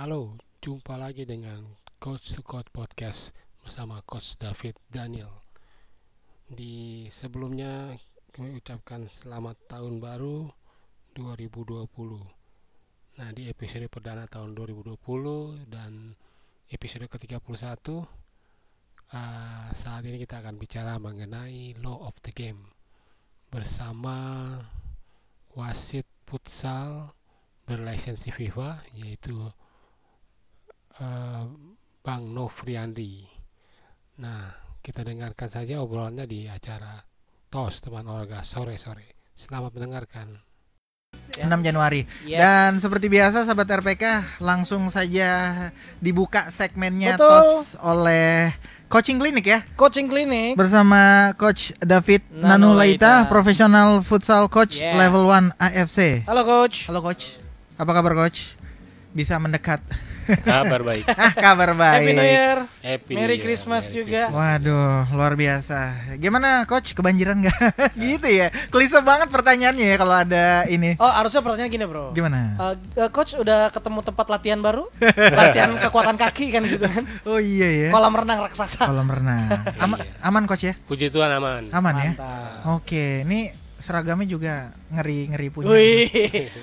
Halo, jumpa lagi dengan Coach to Coach Podcast bersama Coach David Daniel. Di sebelumnya kami ucapkan selamat tahun baru 2020. Nah, di episode perdana tahun 2020 dan episode ke-31 uh, saat ini kita akan bicara mengenai law of the game bersama wasit futsal berlisensi FIFA yaitu uh, Bang Novriandi. Nah, kita dengarkan saja obrolannya di acara TOS teman olahraga sore-sore. Selamat mendengarkan. 6 Januari. Yes. Dan seperti biasa sahabat RPK langsung saja dibuka segmennya Betul. TOS oleh Coaching Clinic ya coaching klinik bersama Coach David Nanulaita. Nanulaita, professional futsal coach Yeah. level 1 AFC. halo coach Halo coach. Apa kabar coach? Bisa mendekat. Kabar baik. ah, kabar baik. happy new year Happy Merry New Year, Christmas Merry juga. Christmas. Waduh, luar biasa. Gimana coach? Kebanjiran nggak? gitu ya. Klise banget pertanyaannya ya kalau ada ini. oh harusnya pertanyaan gini bro Gimana? Eh, eh, coach udah ketemu tempat latihan baru latihan kekuatan kaki kan gitu kan Oh iya ya. kolam renang raksasa Kolam renang. Iya. aman coach ya? Puji Tuhan aman. Aman ya? mantap Oke, ini seragamnya juga ngeri-ngeri punya. Wih,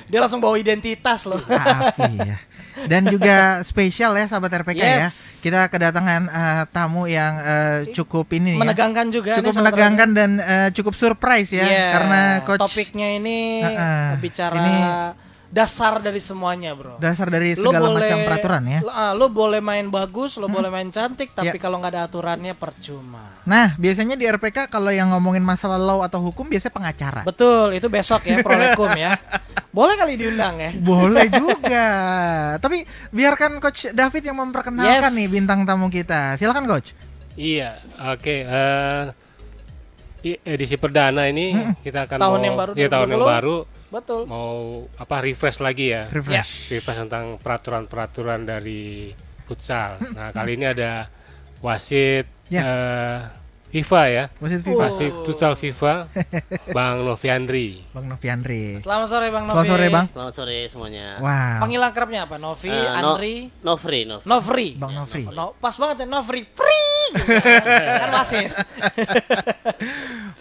dia langsung bawa identitas loh. Afi ya. Dan juga spesial ya sahabat RPK ya. Yes. Kita kedatangan eh, tamu yang eh, cukup ini ya. Menegangkan juga Cukup nih, menegangkan dan eh, cukup surprise ya Iya, karena coach topiknya ini Heeh, bicara ini- dasar dari semuanya, Bro. dasar dari Lo segala boleh, macam peraturan ya. Lo, ah, lo boleh main bagus, lo boleh main cantik, tapi Ya. kalau nggak ada aturannya percuma. Nah, biasanya di RPK kalau yang ngomongin masalah law atau hukum biasanya pengacara. Betul, itu besok ya prolekum ya. Boleh kali diundang ya. Boleh juga. Tapi biarkan coach David yang memperkenalkan Yes. nih bintang tamu kita. Silakan coach. Iya, oke. eh, i- edisi perdana ini kita akan Tahun mau, yang baru iya, tahun yang 2020. baru Betul. mau apa refresh lagi ya. Refresh. Refresh tentang peraturan-peraturan dari futsal. Nah, kali ini ada wasit Ya. eh, FIFA ya. Wasit Oh. FIFA. Wasit futsal FIFA Bang Noviandri. Bang Noviandri. Selamat sore Bang Novi. Selamat sore Bang. Selamat sore semuanya. Wow. Panggilan kerapnya apa? Novi, no- Andri, Novri, Novri. Novri. Bang Novri. No, pas banget ya Novri. Pri. Kan. wasit.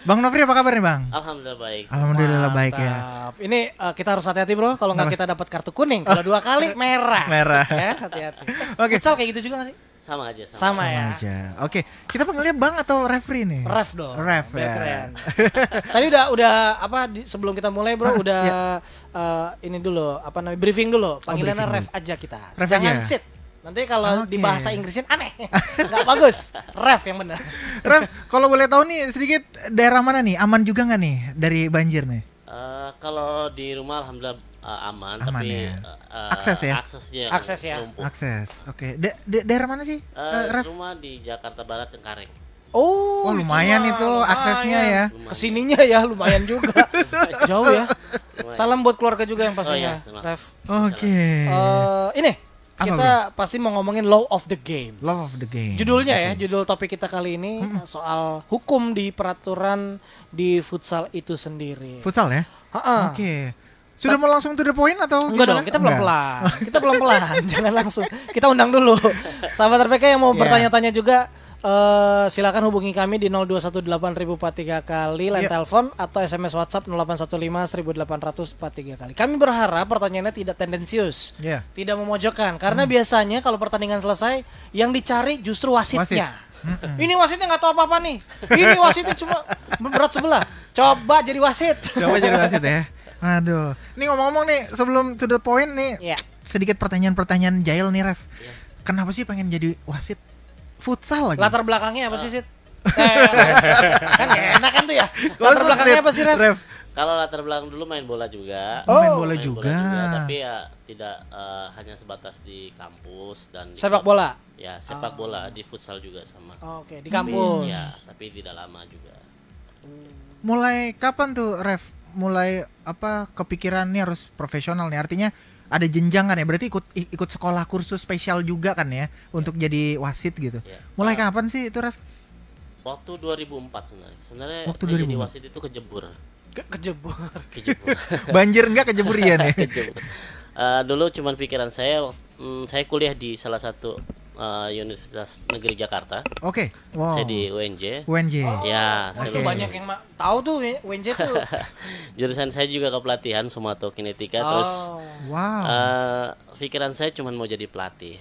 Bang Novri apa kabar nih Bang? Alhamdulillah baik. Alhamdulillah baik ya. Mantap. Ini eh, kita harus hati-hati bro, kalau nggak kita dapat kartu kuning, kalau dua kali merah. Merah. Ya, hati-hati. Oke. Futsal kayak gitu juga nggak sih? Sama aja sama. Sama, Sama ya. aja. Oke, kita panggilnya Bang atau referee nih? Ref dong. Ref, ya. keren. Tadi udah udah apa di- sebelum kita mulai bro, Ah, udah ya. eh, ini dulu apa namanya briefing dulu. Panggilannya briefing ref aja kita. Ref Jangan aja. sit. Nanti kalau Oke. di bahasa Inggrisin aneh, nggak bagus. Ref yang benar. Ref, kalau boleh tahu nih sedikit daerah mana nih? Aman juga nggak nih dari banjir nih? Eh, kalau di rumah alhamdulillah eh, aman, Aman tapi ya. eh, Akses ya? Aksesnya Akses ya. lumpuh. Akses. Oke. Da- da- daerah mana sih? Eh, eh, Ref? rumah di Jakarta Barat Cengkareng. Oh, Wah, itu lumayan itu aksesnya lumayan. ya. Lumayan. Ke sininya ya lumayan juga. Jauh ya. Lumayan. Salam buat keluarga juga yang pastinya. Oh, iya, Ref. Oke. Eh, ini Apa, kita pasti mau ngomongin law of the game. Love of the game. Judulnya ya, judul topik kita kali ini soal hukum di peraturan di futsal itu sendiri. Futsal ya? Oke. Sudah mau langsung to the point atau Enggak gimana? dong, kita pelan-pelan. Kita pelan-pelan, jangan langsung. Kita undang dulu. Sahabat RPK yang mau Yeah. bertanya-tanya juga eh silakan hubungi kami di 0218.043 kali line Yeah. telepon atau SMS WhatsApp 0815-1843 kali. Kami berharap pertanyaannya tidak tendensius, Iya. tidak memojokkan karena biasanya kalau pertandingan selesai yang dicari justru wasitnya. Ini wasitnya nggak tahu apa-apa nih. Ini wasitnya cuma berat sebelah. Coba jadi wasit. Coba jadi wasit ya. Aduh. Ini ngomong-ngomong nih sebelum to the point nih Ya. sedikit pertanyaan-pertanyaan jail nih Ref. Kenapa sih pengen jadi wasit futsal lagi? Latar belakangnya apa sih, Sid? Eh, kan enak kan tuh ya. Latar belakangnya apa sih, Ref? Ref? Kalau latar belakang dulu main bola juga. Oh, main Oh. bola Main juga. tapi ya tidak eh, hanya sebatas di kampus dan di Sepak klub. bola. Ya, sepak bola di futsal juga sama. Oke, di Tapi, kampus. Ya, tapi tidak lama juga. Mulai kapan tuh Ref? Mulai apa kepikiran nih harus profesional nih? Artinya ada jenjang kan ya? Berarti ikut ikut sekolah kursus spesial juga kan ya untuk jadi wasit gitu. Ya. Mulai Ah, kapan sih itu Ref? Waktu 2004 sebenarnya. Sebenarnya Waktu jadi 2004. wasit itu kejebur. Ke kejebur. Kejebur. Banjir enggak kejeburian ya? Kejebur. Eh, dulu cuman pikiran saya mm, saya kuliah di salah satu eh, Universitas Negeri Jakarta. Oke. Wow. Saya di UNJ. UNJ. Ya, Oh, saya itu Oke. banyak yang tahu tuh WNJ tuh. jurusan saya juga kepelatihan somatokinetika terus oh. Wow. eh, pikiran saya cuma mau jadi pelatih.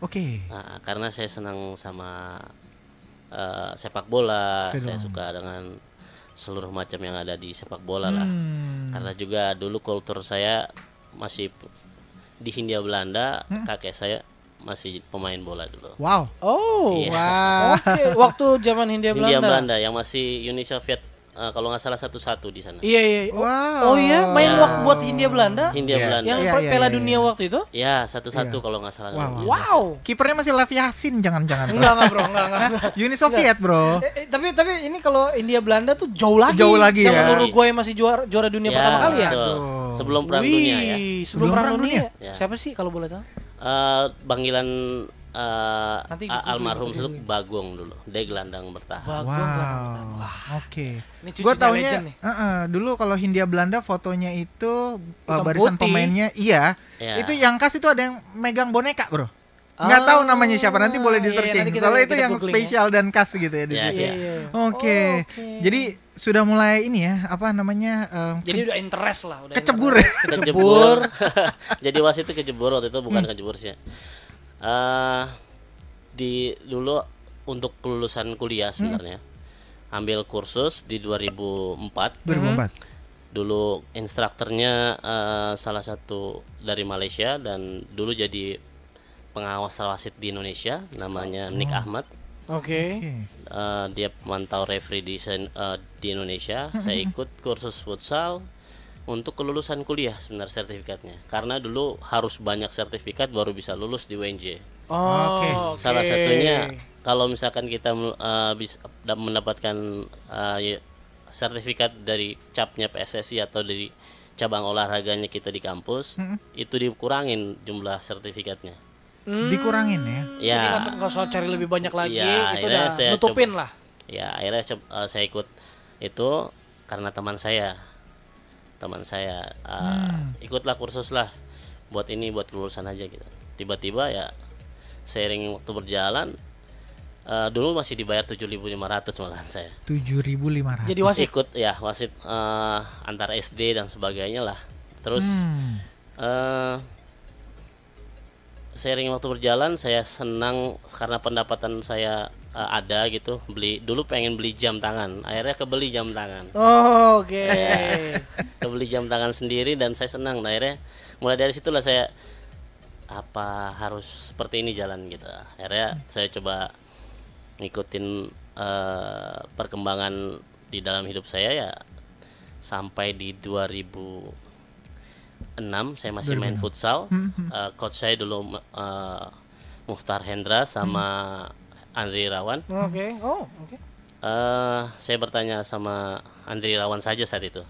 Oke. Nah, karena saya senang sama eh, sepak bola, Sedang. saya suka dengan seluruh macam yang ada di sepak bola lah. Hmm. Karena juga dulu kultur saya masih di Hindia Belanda, Hmm. kakek saya masih pemain bola dulu. Wow. Oh. Iya. Wah. Oke, waktu zaman Hindia Belanda. Hindia Belanda yang masih Uni Soviet eh, kalau nggak salah satu-satu di sana. Iya, iya. Oh, Wow. oh iya, main Ya. waktu buat Hindia Belanda Hindia Iya. Belanda. yang Iya, per- iya, Piala iya, Dunia iya. waktu itu? Ya, satu-satu Iya. kalau nggak salah. Wow. Wow. Kipernya masih Lev Yassin jangan-jangan. Enggak, enggak, Bro. Enggak, enggak. Uni Soviet, Bro. Eh, eh, tapi tapi ini kalau India Belanda tuh jauh lagi. Jauh lagi Zaman ya. Uruguay masih juara juara dunia pertama kali ya. betul. Sebelum perang Wih, dunia ya. sebelum perang dunia. Ya. Siapa sih kalau boleh tahu? Eh, panggilan eh, Nanti a- di- almarhum itu Bagong dulu. Dia gelandang bertahan. Bagong Wow. Oke. ini Gue taunya legend nih. uh-uh, dulu kalau Hindia Belanda fotonya itu uh, barisan putih. pemainnya iya. Ya. Itu yang khas itu ada yang megang boneka, Bro. Nggak Ah, tahu namanya siapa nanti boleh di iya, searching. nanti kita- Soalnya itu kita yang ya. spesial dan khas gitu ya di Iya, situ. Iya, iya. iya. Oke. Oh, oke. Jadi sudah mulai ini ya, apa namanya? uh, Jadi udah interest lah, udah Kecebur interest. ya? Kecebur. Jadi wasit itu kecebur waktu itu bukan Hmm. kecebur sih. Eh, di dulu untuk kelulusan kuliah sebenarnya. Ambil kursus di 2004. 2004. Dulu instrukturnya eh, salah satu dari Malaysia dan dulu jadi pengawas wasit di Indonesia namanya Nick Ahmad. Oke. Oke. Eh, dia pemantau referee di eh, di Indonesia. Saya ikut kursus futsal untuk kelulusan kuliah sebenarnya sertifikatnya. Karena dulu harus banyak sertifikat baru bisa lulus di UNJ. Oh, Oke. oke. Salah satunya kalau misalkan kita eh, bisa da- mendapatkan ya, sertifikat dari capnya PSSI atau dari cabang olahraganya kita di kampus, itu dikurangin jumlah sertifikatnya. Hmm, Dikurangin ya. Jadi Ya. nggak nggak usah cari lebih banyak lagi, Iya, itu udah saya nutupin coba- lah. ya akhirnya eh, saya ikut itu karena teman saya teman saya eh, ikutlah kursus lah buat ini buat lulusan aja gitu tiba-tiba ya seiring waktu berjalan eh, dulu masih dibayar 7.500 malahan saya 7.500. Jadi wasit. ikut ya wasit eh, antar SD dan sebagainya lah terus Hmm. eh seiring waktu berjalan saya senang karena pendapatan saya eh, ada gitu beli dulu pengen beli jam tangan akhirnya kebeli jam tangan. Oh, oke. kebeli jam tangan sendiri dan saya senang. Nah, akhirnya mulai dari situlah saya apa harus seperti ini jalan gitu. Akhirnya saya coba ngikutin eh, perkembangan di dalam hidup saya ya sampai di 2006 saya masih main futsal Eh, coach saya dulu eh, Muhtar Hendra sama Andri Rawan Oke. Oh, oke. Eh, saya bertanya sama Andri Rawan saja saat itu.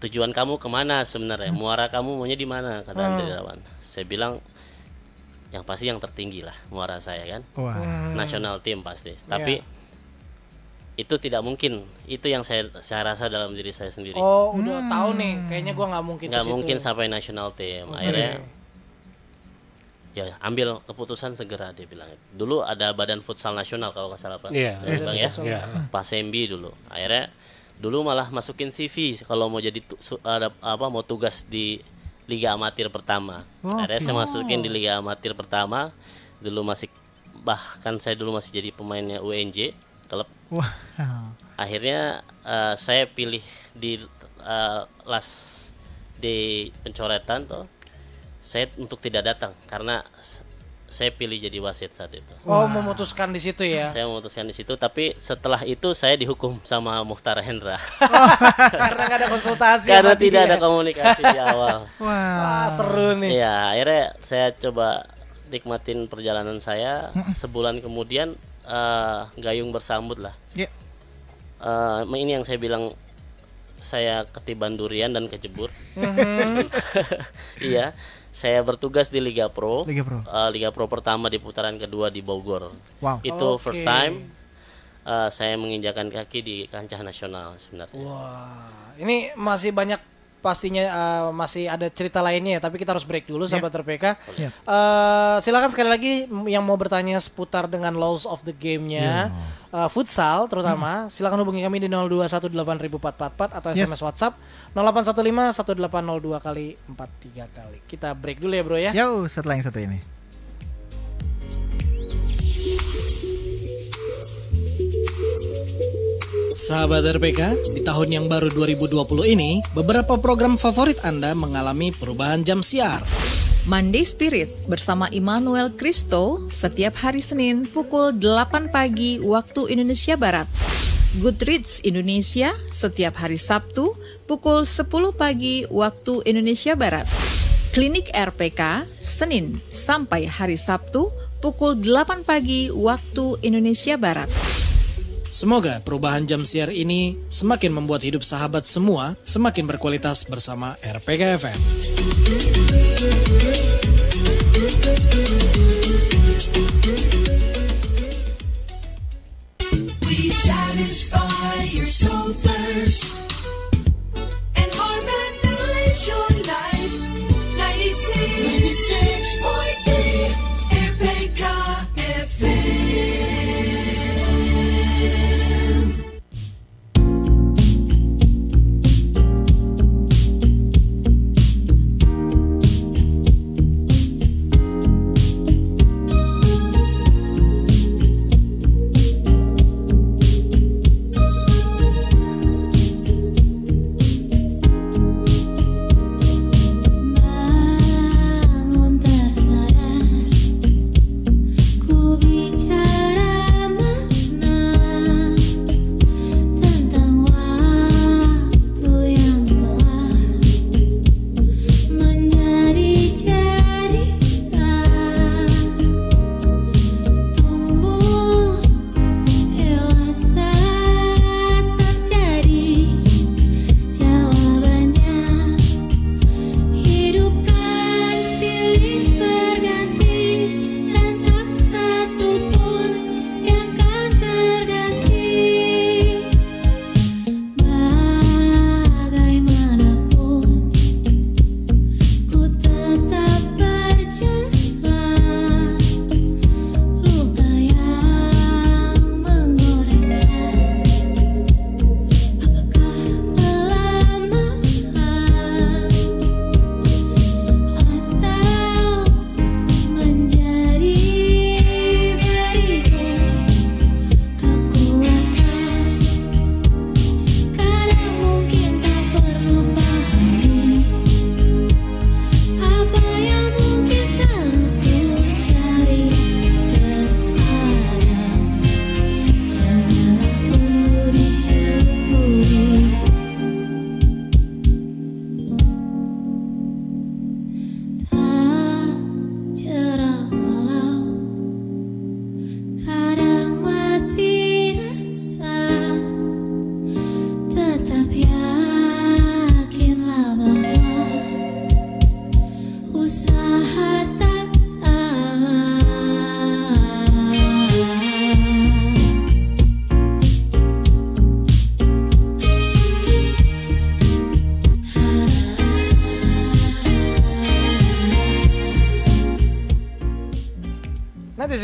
Tujuan kamu ke mana sebenarnya? Muara kamu maunya di mana? Kata Andri Rawan. Saya bilang yang pasti yang tertinggi lah muara saya kan. Wah. Nasional tim pasti. Tapi itu tidak mungkin. Itu yang saya saya rasa dalam diri saya sendiri. Oh, udah tahu nih. Kayaknya gua nggak mungkin nggak mungkin sampai nasional tim. Akhirnya ya ambil keputusan segera dia bilang. Dulu ada Badan Futsal Nasional kalau nggak salah Pak. Iya, Ya, Bang ya. Iya. Pak Sembi dulu. Akhirnya dulu malah masukin CV kalau mau jadi ada apa mau tugas di Liga Amatir pertama. Oh, Akhirnya saya masukin di Liga Amatir pertama. Dulu masih bahkan saya dulu masih jadi pemainnya UNJ klub. Wah. Akhirnya eh, saya pilih di eh, las di pencoretan tuh saya untuk tidak datang karena saya pilih jadi wasit saat itu. Oh, memutuskan di situ ya. Saya memutuskan di situ, tapi setelah itu saya dihukum sama Muhtar Hendra Karena nggak ada konsultasi. karena tidak dia. ada komunikasi di awal. Wah. Wah, seru nih. Iya, akhirnya saya coba nikmatin perjalanan saya. Sebulan kemudian eh, gayung bersambut lah. Ya. Eh, ini yang saya bilang saya ketiban durian dan kejebur. iya, saya bertugas di Liga Pro. Liga Pro. Eh, Liga Pro pertama di putaran kedua di Bogor. Wow. Itu Oke. first time eh, saya menginjakan kaki di kancah nasional sebenarnya. Wah, ini masih banyak pastinya eh, masih ada cerita lainnya ya, tapi kita harus break dulu sahabat RPK. Iya. Eh, silakan sekali lagi yang mau bertanya seputar dengan laws of the game-nya Iya. eh, futsal terutama, silakan hubungi kami di 02188444 atau Yes. SMS WhatsApp 0815 1802 kali 43 kali. Kita break dulu ya, Bro ya. Yo, setelah yang satu ini. Sahabat RPK, di tahun yang baru 2020 ini, beberapa program favorit Anda mengalami perubahan jam siar. Monday Spirit bersama Immanuel Kristo setiap hari Senin pukul 8 pagi waktu Indonesia Barat. Goodreads Indonesia setiap hari Sabtu pukul 10 pagi waktu Indonesia Barat. Klinik RPK Senin sampai hari Sabtu pukul 8 pagi waktu Indonesia Barat. Semoga perubahan jam siar ini semakin membuat hidup sahabat semua semakin berkualitas bersama RPK FM.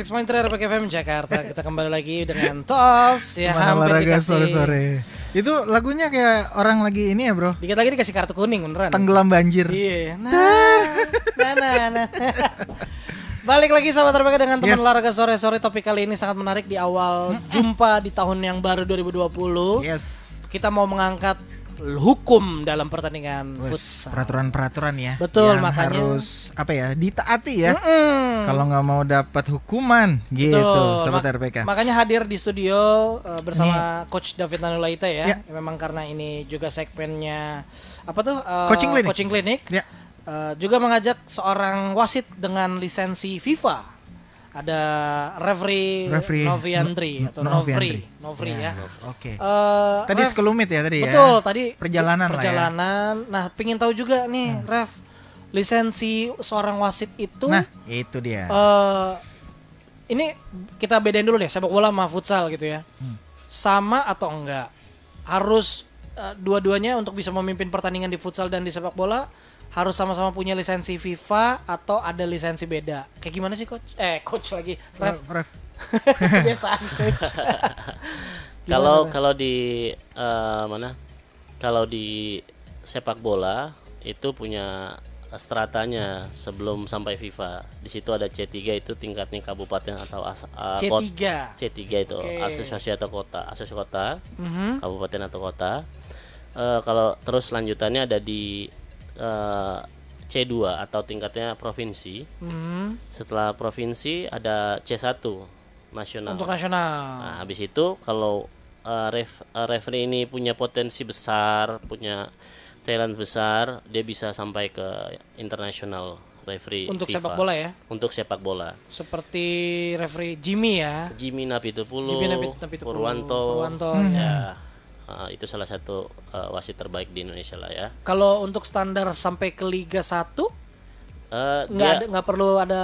6.3 RPK FM Jakarta kita kembali lagi dengan Tos ya Teman hampir olahraga dikasih sore-sore. Itu lagunya kayak orang lagi ini ya, Bro. dikit lagi dikasih kartu kuning beneran. Tenggelam banjir. Iya. Nah, nah, nah, nah. Balik lagi sahabat RPK dengan teman Yes. olahraga sore-sore topik kali ini sangat menarik di awal jumpa di tahun yang baru 2020. Yes. Kita mau mengangkat hukum dalam pertandingan Wes, futsal. peraturan-peraturan ya. Betul, yang makanya- harus apa ya? Ditaati ya. Mm. Kalau nggak mau dapat hukuman gitu, Betul. sobat Ma- RPK. Makanya hadir di studio uh, bersama Coach David Nanulaita ya. Ya. Memang karena ini juga segmennya apa tuh? uh, Coaching clinic. Coaching clinic. Ya. Uh, juga mengajak seorang wasit dengan lisensi FIFA. Ada referee, Referee Noviandri No- atau. Novri, Novri ya. Oke. Eh, Tadi Ref, sekelumit ya tadi ya. Betul, tadi perjalanan lah ya. perjalanan. Nah, pingin tahu juga nih, Ref, lisensi seorang wasit itu Nah, itu dia. eh ini kita bedain dulu deh sepak bola sama futsal gitu ya. Hmm. Sama atau enggak? Harus eh, dua-duanya untuk bisa memimpin pertandingan di futsal dan di sepak bola harus sama-sama punya lisensi FIFA atau ada lisensi beda. Kayak gimana sih coach? Eh coach lagi. Ref. Ref. Kebiasaan coach. Kalau kalau di eh, mana? Kalau di sepak bola itu punya stratanya sebelum sampai FIFA. Di situ ada C3 itu tingkatnya kabupaten atau as, eh, kot- C3. C3 itu Oke. asosiasi atau kota, asosiasi kota, Mhm. kabupaten atau kota. Eh, kalau terus lanjutannya ada di eh, C2 atau tingkatnya provinsi. Mhm. Setelah provinsi ada C1 nasional. Untuk nasional. Nah, habis itu kalau uh, ref, uh, referee ini punya potensi besar, punya talent besar, dia bisa sampai ke internasional referee Untuk FIFA. sepak bola ya. Untuk sepak bola. Seperti referee Jimmy ya. Jimmy Napitupulu, Jimmy Napit- Napitupulu, Purwanto, Purwanto, ya. Uh, itu salah satu uh, wasit terbaik di Indonesia lah ya. Kalau untuk standar sampai ke Liga 1 Uh, nggak dia ada nggak perlu ada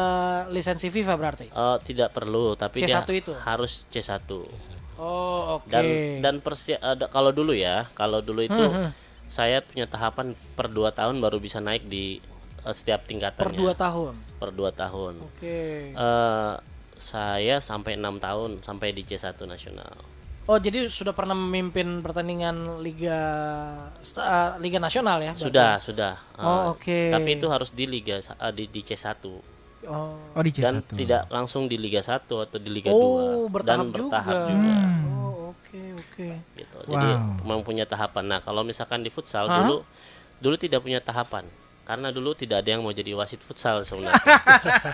lisensi FIFA berarti. uh, tidak perlu, tapi C1 dia itu? harus C1. Oh, oke. dan dan persi ada kalau dulu ya kalau dulu itu Hmm, saya punya tahapan per dua tahun baru bisa naik di eh, setiap tingkatannya per 2 tahun. per dua tahun Oke. Eh, saya sampai enam tahun sampai di C1 nasional Oh, jadi sudah pernah memimpin pertandingan liga eh, liga nasional ya? berarti? sudah sudah Eh, Oh, oke. tapi itu harus di liga eh, di, di C1 Oh. Oh di dan C1. tidak langsung di Liga 1 atau di Liga Oh, 2 bertahap dan bertahap juga. juga, Oh, oke, oke. gitu. Jadi Wow. memang punya tahapan. Nah, kalau misalkan di futsal Hah? dulu dulu tidak punya tahapan. Karena dulu tidak ada yang mau jadi wasit futsal sebenarnya.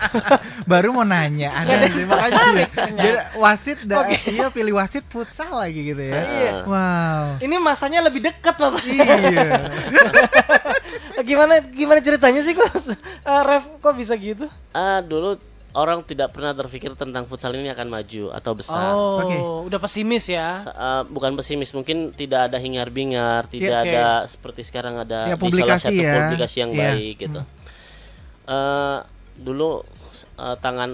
Baru mau nanya, ada terima kasih. Dia wasit da, iya pilih wasit futsal lagi gitu ya. Iya. Wow. Ini masanya lebih dekat mas. Iya. gimana gimana ceritanya sih kok? Eh, Ref kok bisa gitu? ah, dulu orang tidak pernah terpikir tentang futsal ini akan maju atau besar. Oh, Oke. udah pesimis ya? Sa- ah, bukan pesimis, mungkin tidak ada hingar-bingar, tidak Iya, oke. ada seperti sekarang ada Ya, di salah publikasi satu ya. publikasi yang Iya. baik gitu. Eh, dulu eh, tangan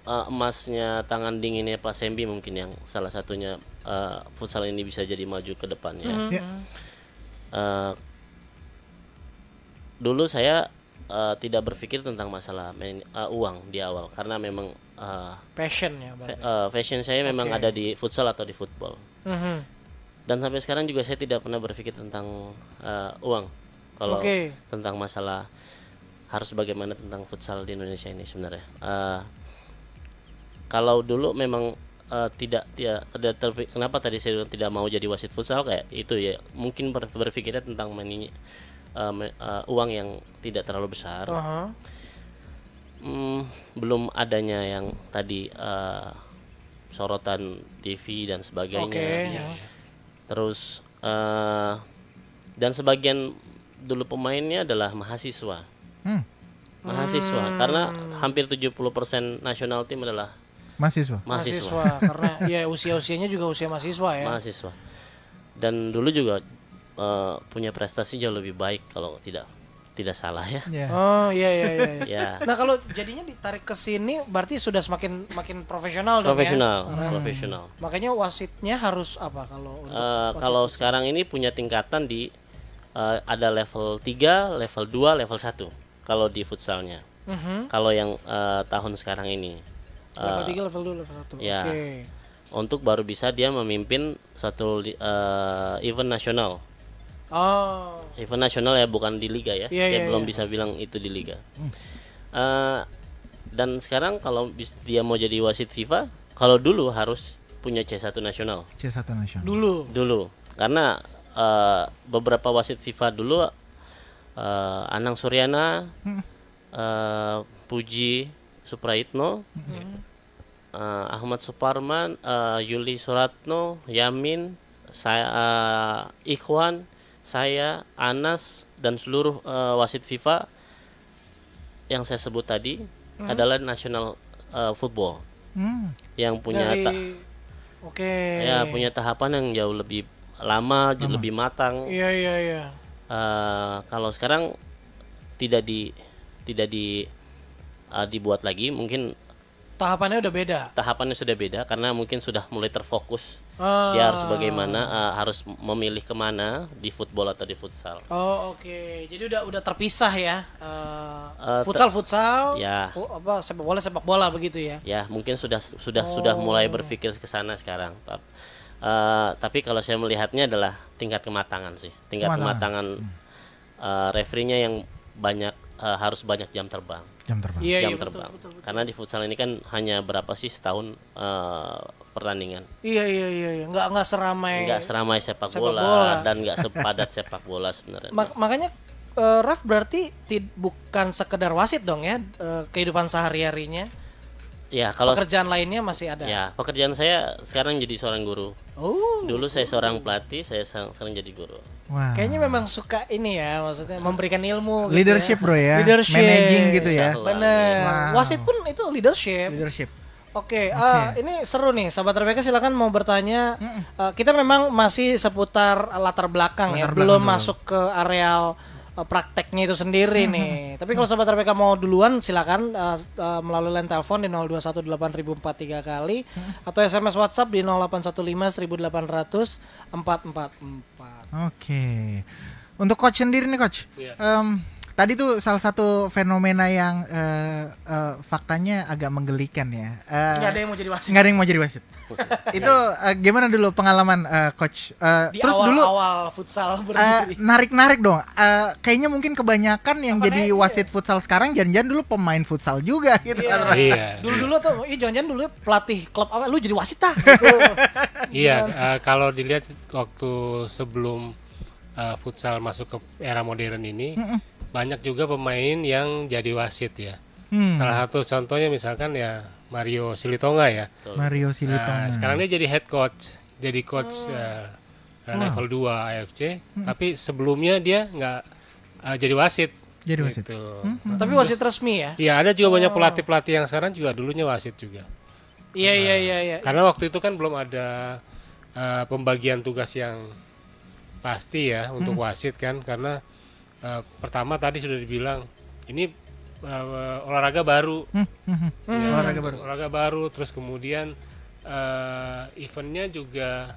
eh, emasnya, tangan dinginnya Pak Sembi mungkin yang salah satunya eh, futsal ini bisa jadi maju ke depannya. Hmm. Ya. Eh, dulu saya eh, tidak berpikir tentang masalah main, eh, uang di awal karena memang eh, Passion ya fa- eh, fashion saya memang Oke. ada di futsal atau di football. Mhm. Dan sampai sekarang juga saya tidak pernah berpikir tentang eh, uang. Kalau Oke. tentang masalah harus bagaimana tentang futsal di Indonesia ini sebenarnya. Eh, kalau dulu memang eh, tidak tidak tidak terpi- kenapa tadi saya tidak mau jadi wasit futsal kayak itu ya mungkin ber- berpikirnya tentang mani- eh, me- eh, uang yang tidak terlalu besar. Aha. Hmm, belum adanya yang tadi eh, sorotan TV dan sebagainya. Oke. Ya. Terus eh, dan sebagian dulu pemainnya adalah mahasiswa. Hmm. Mahasiswa karena hampir 70% nasional tim adalah Mahasiswa. mahasiswa. Mahasiswa karena ya usia-usianya juga usia mahasiswa ya. Mahasiswa. Dan dulu juga eh, punya prestasi jauh lebih baik kalau tidak tidak salah ya. Ya. Oh iya iya iya. iya. Ya. Nah kalau jadinya ditarik ke sini berarti sudah semakin makin profesional dong Profesional, ya. profesional. Makanya wasitnya harus apa kalau untuk Eh, wasit kalau sekarang ini punya tingkatan di eh, ada level 3, level 2, level 1 kalau di futsalnya. Mhm. Kalau yang eh, tahun sekarang ini level 3, level 2, level 1. ya. Oke. untuk baru bisa dia memimpin satu eh, event nasional. Oh. Event nasional ya bukan di liga ya. Iya, Saya iya, belum iya. bisa bilang itu di liga. Eh, dan sekarang kalau dia mau jadi wasit FIFA, kalau dulu harus punya C1 nasional. C1 nasional. Dulu. dulu karena eh, beberapa wasit FIFA dulu eh, Anang Suryana, eh, Puji Supraitno, eh, Ahmad Suparman, eh, Yuli Suratno, Yamin, saya eh, Ikhwan, saya Anas dan seluruh eh, wasit FIFA yang saya sebut tadi adalah national eh, football Hmm. yang punya Dari Oke. ya punya tahapan yang jauh lebih lama, jauh lebih matang. Iya iya iya. Eh, kalau sekarang tidak di tidak di eh, dibuat lagi, mungkin Tahapannya udah beda. tahapannya sudah beda karena mungkin sudah mulai terfokus Oh. Dia harus bagaimana eh, harus memilih ke mana di football atau di futsal. Oh oke, jadi udah udah terpisah ya. Eh, Eh, futsal futsal, Ya. fu- apa sepak bola sepak bola begitu ya. Ya mungkin sudah sudah sudah mulai berpikir ke sana sekarang. Eh, tapi kalau saya melihatnya adalah tingkat kematangan sih, tingkat Kematangan. kematangan eh, referee-nya yang banyak eh, harus banyak jam terbang. Jam terbang. Iya jam iya betul, terbang. betul, betul. Karena di futsal ini kan hanya berapa sih setahun eh, pertandingan. Iya iya iya, iya. nggak nggak seramai. Nggak seramai sepak, Sepak bola, bola. dan nggak sepadat sepak bola sebenarnya. Mak- makanya eh, Raf berarti tid- bukan sekedar wasit dong ya eh, kehidupan sehari harinya. Ya kalau Pekerjaan lainnya masih ada. ya pekerjaan saya sekarang jadi seorang guru. Oh, Dulu saya seorang pelatih, saya sekarang sekarang jadi guru. Wah. kayaknya memang suka ini ya, maksudnya memberikan ilmu. gitu Leadership, ya. bro ya. Leadership. Managing gitu ya. Bener. Wow. Wasit pun itu leadership. Leadership. Oke, eh, ini seru nih, sahabat Rebecca silakan mau bertanya. Eh, kita memang masih seputar latar belakang ya, Latar belum belakang dulu. masuk ke areal prakteknya itu sendiri nih. Tapi kalau sahabat Rebecca mau duluan silakan eh, eh, melalui line telepon di 0218.043 kali atau SMS WhatsApp di 0815 1800 444. Oke. Untuk coach sendiri nih coach. Iya. Em, tadi tuh salah satu fenomena yang eh, eh, faktanya agak menggelikan ya. Eh, Nggak ada yang mau jadi wasit. nggak ada yang mau jadi wasit. itu eh, gimana dulu pengalaman eh, coach? Eh, Di terus dulu awal-awal futsal eh, berdiri. narik-narik dong. Eh, kayaknya mungkin kebanyakan yang Apa jadi naik, wasit futsal sekarang jangan-jangan dulu pemain futsal juga gitu kan. Iya. Dulu-dulu tuh, ih jangan-jangan dulu pelatih klub apa, lu jadi wasit ah gitu. Iya, eh, kalau dilihat waktu sebelum eh, futsal masuk ke era modern ini, banyak juga pemain yang jadi wasit ya. Hmm, Salah satu contohnya misalkan ya Mario Silitonga ya. Mario Nah, Silitonga. sekarang dia jadi head coach, jadi coach eh, eh, level 2 AFC. Tapi sebelumnya dia nggak eh, jadi wasit. Jadi wasit. Gitu. Tapi wasit resmi ya. Iya, ada juga banyak pelatih-pelatih yang sekarang juga dulunya wasit juga. Iya iya iya iya. Karena waktu itu kan belum ada eh, pembagian tugas yang pasti ya untuk wasit kan karena eh, pertama tadi sudah dibilang ini eh, olahraga baru Hmm, hmm, hmm. ya, Olahraga baru. olahraga baru terus kemudian eh, eventnya juga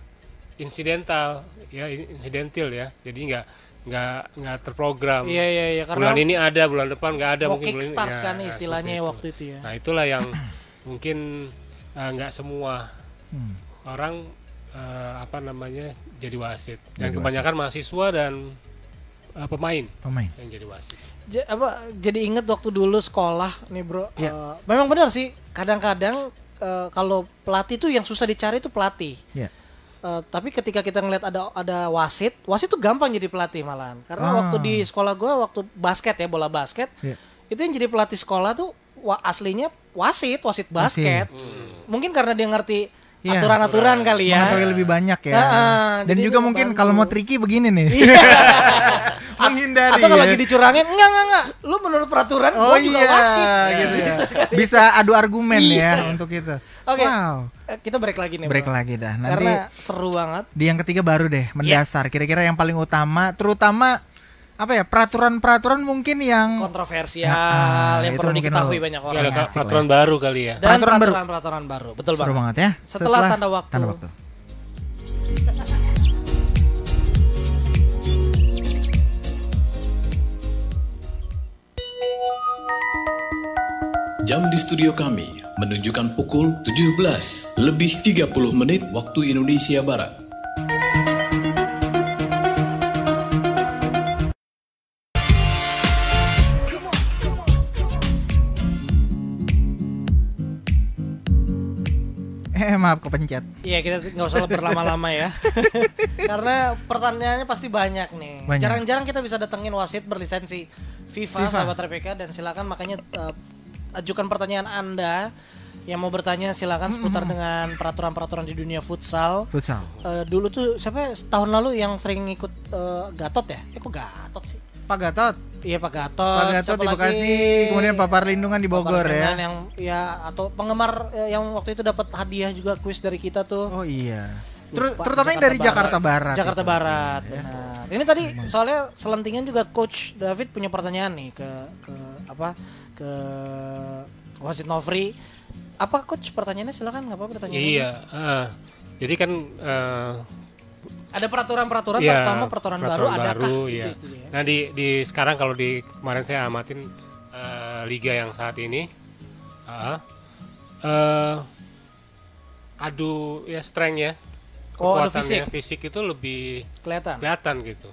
insidental ya in- insidental ya jadi nggak nggak nggak terprogram Iya iya iya karena bulan ini ada bulan depan nggak ada mau mungkin bulan ini kickstart ya, kan ya, istilahnya itu. waktu itu ya. Nah itulah yang mungkin eh, nggak semua Hmm. orang eh, apa namanya jadi wasit dan Jadi kebanyakan mahasiswa dan eh, pemain Pemain. yang jadi wasit. Ja- apa jadi inget waktu dulu sekolah nih bro Iya. eh, memang benar sih kadang-kadang eh, kalau pelatih tuh yang susah dicari tuh pelatih Iya. Eh, tapi ketika kita ngeliat ada ada wasit wasit tuh gampang jadi pelatih malahan karena Ah. waktu di sekolah gua waktu basket ya bola basket Iya. itu yang jadi pelatih sekolah tuh wa- aslinya wasit wasit basket Hmm. mungkin karena dia ngerti Iya. aturan-aturan kali ya Mengetahui lebih banyak ya. Heeh, Dan jadi juga mungkin kalau mau tricky begini nih. Menghindari. atau kalau ya. lagi dicurangin enggak enggak enggak lu menurut peraturan Oh gua juga iya, wasit gitu ya. Bisa adu argumen Iya. ya untuk itu. Oke. Wow. Eh, kita break lagi nih Break bro. lagi dah. Nanti karena seru banget di yang ketiga baru deh Iya. mendasar. Kira-kira yang paling utama, terutama apa ya peraturan-peraturan mungkin yang kontroversial Ah, yang itu perlu diketahui lo- banyak Ini orang Iya, asik peraturan baru kali ya. dan peraturan baru. peraturan-peraturan baru betul seru banget banget ya. Setelah tanda waktu. Tanda waktu. Jam di studio kami menunjukkan pukul 17 lebih 30 menit waktu Indonesia Barat. Eh maaf kepencet. Iya kita nggak usah berlama-lama ya karena pertanyaannya pasti banyak nih Banyak. jarang-jarang kita bisa datengin wasit berlisensi FIFA, FIFA. sahabat RPK dan silakan makanya eh, ajukan pertanyaan anda yang mau bertanya silakan seputar dengan peraturan-peraturan di dunia futsal Futsal. Eh, dulu tuh siapa ya, setahun lalu yang sering ikut eh, Gatot ya? Eh kok Gatot sih? Pak Gatot, Iya Pak Gatot. Pak Gatot di lagi? Bekasi, kemudian Pak Parlindungan di Bogor ya. Yang ya atau penggemar eh, yang waktu itu dapat hadiah juga kuis dari kita tuh. Oh iya. Ter- Lupa, terutama yang dari Jakarta Barat. Jakarta itu. Barat, benar. Ini tadi soalnya selentingan juga Coach David punya pertanyaan nih ke ke apa ke wasit Novri. Apa Coach pertanyaannya silakan nggak apa-apa pertanyaannya. Iya. ah. Jadi kan eh, Ada peraturan-peraturan Iya, terutama peraturan, baru peraturan adakah baru, gitu, iya. itu dia. Nah di di sekarang kalau di kemarin saya amatin eh, liga yang saat ini, ah, eh, adu ya strength ya, Oh, fisik. fisik itu lebih Kelihatan. kelihatan gitu.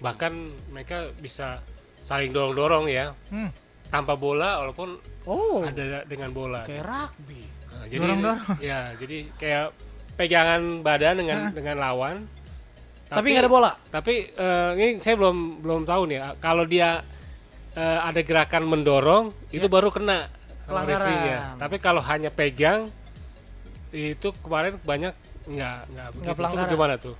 Bahkan mereka bisa saling dorong dorong ya, Hmm. tanpa bola walaupun Oh, ada dengan bola. kayak rugby. Nah, jadi Dorong-dorong. ya jadi kayak pegangan badan dengan dengan lawan. Tapi nggak ada bola. Tapi eh, ini saya belum belum tahu nih. ah, Kalau dia eh, ada gerakan mendorong, itu baru kena Pelanggaran. Tapi kalau hanya pegang, itu kemarin banyak nggak nggak begitu. Itu pelanggaran. Gimana tuh?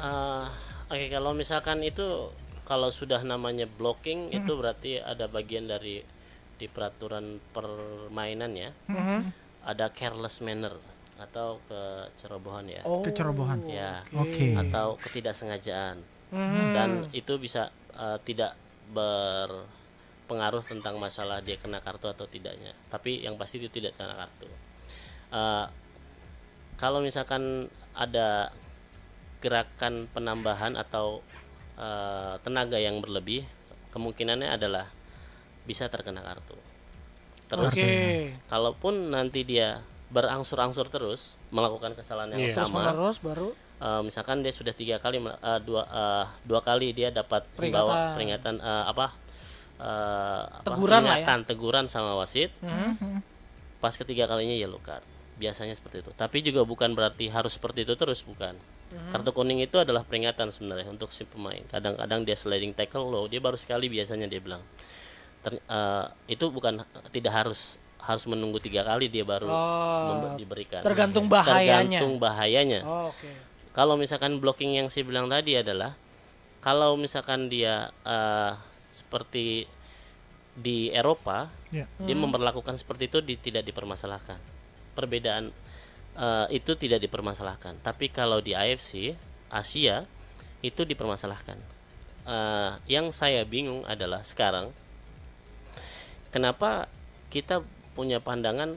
Eh, Oke kalau misalkan itu kalau sudah namanya blocking itu berarti ada bagian dari di peraturan permainan ya. Ada careless manner atau kecerobohan ya. Oh. Kecerobohan. Ya. Oke. Atau ketidaksengajaan. Mhm. Dan itu bisa eh, tidak berpengaruh tentang masalah dia kena kartu atau tidaknya. Tapi yang pasti itu tidak kena kartu. Eh, kalau misalkan ada gerakan penambahan atau eh, tenaga yang berlebih, kemungkinannya adalah bisa terkena kartu. Terus Oke. kalaupun nanti dia berangsur-angsur terus melakukan kesalahan yang. Terus sama, menerus baru eh, misalkan dia sudah tiga kali eh, dua eh, dua kali dia dapat membawa Peringatan. peringatan eh, apa, eh, apa Teguran lah ya. peringatan teguran sama wasit Mhm. pas ketiga kalinya yellow card biasanya seperti itu tapi juga bukan berarti harus seperti itu terus bukan Mhm. kartu kuning itu adalah peringatan sebenarnya untuk si pemain kadang-kadang dia sliding tackle low dia baru sekali biasanya dia bilang Ter- eh, itu bukan tidak harus harus menunggu tiga kali dia baru Oh, diberikan tergantung bahayanya. tergantung bahayanya Oh, Oke. kalau misalkan blocking yang saya bilang tadi adalah kalau misalkan dia eh, seperti di Eropa Ya. dia memperlakukan seperti itu di- tidak dipermasalahkan perbedaan eh, itu tidak dipermasalahkan tapi kalau di AFC Asia itu dipermasalahkan Eh, yang saya bingung adalah sekarang kenapa kita punya pandangan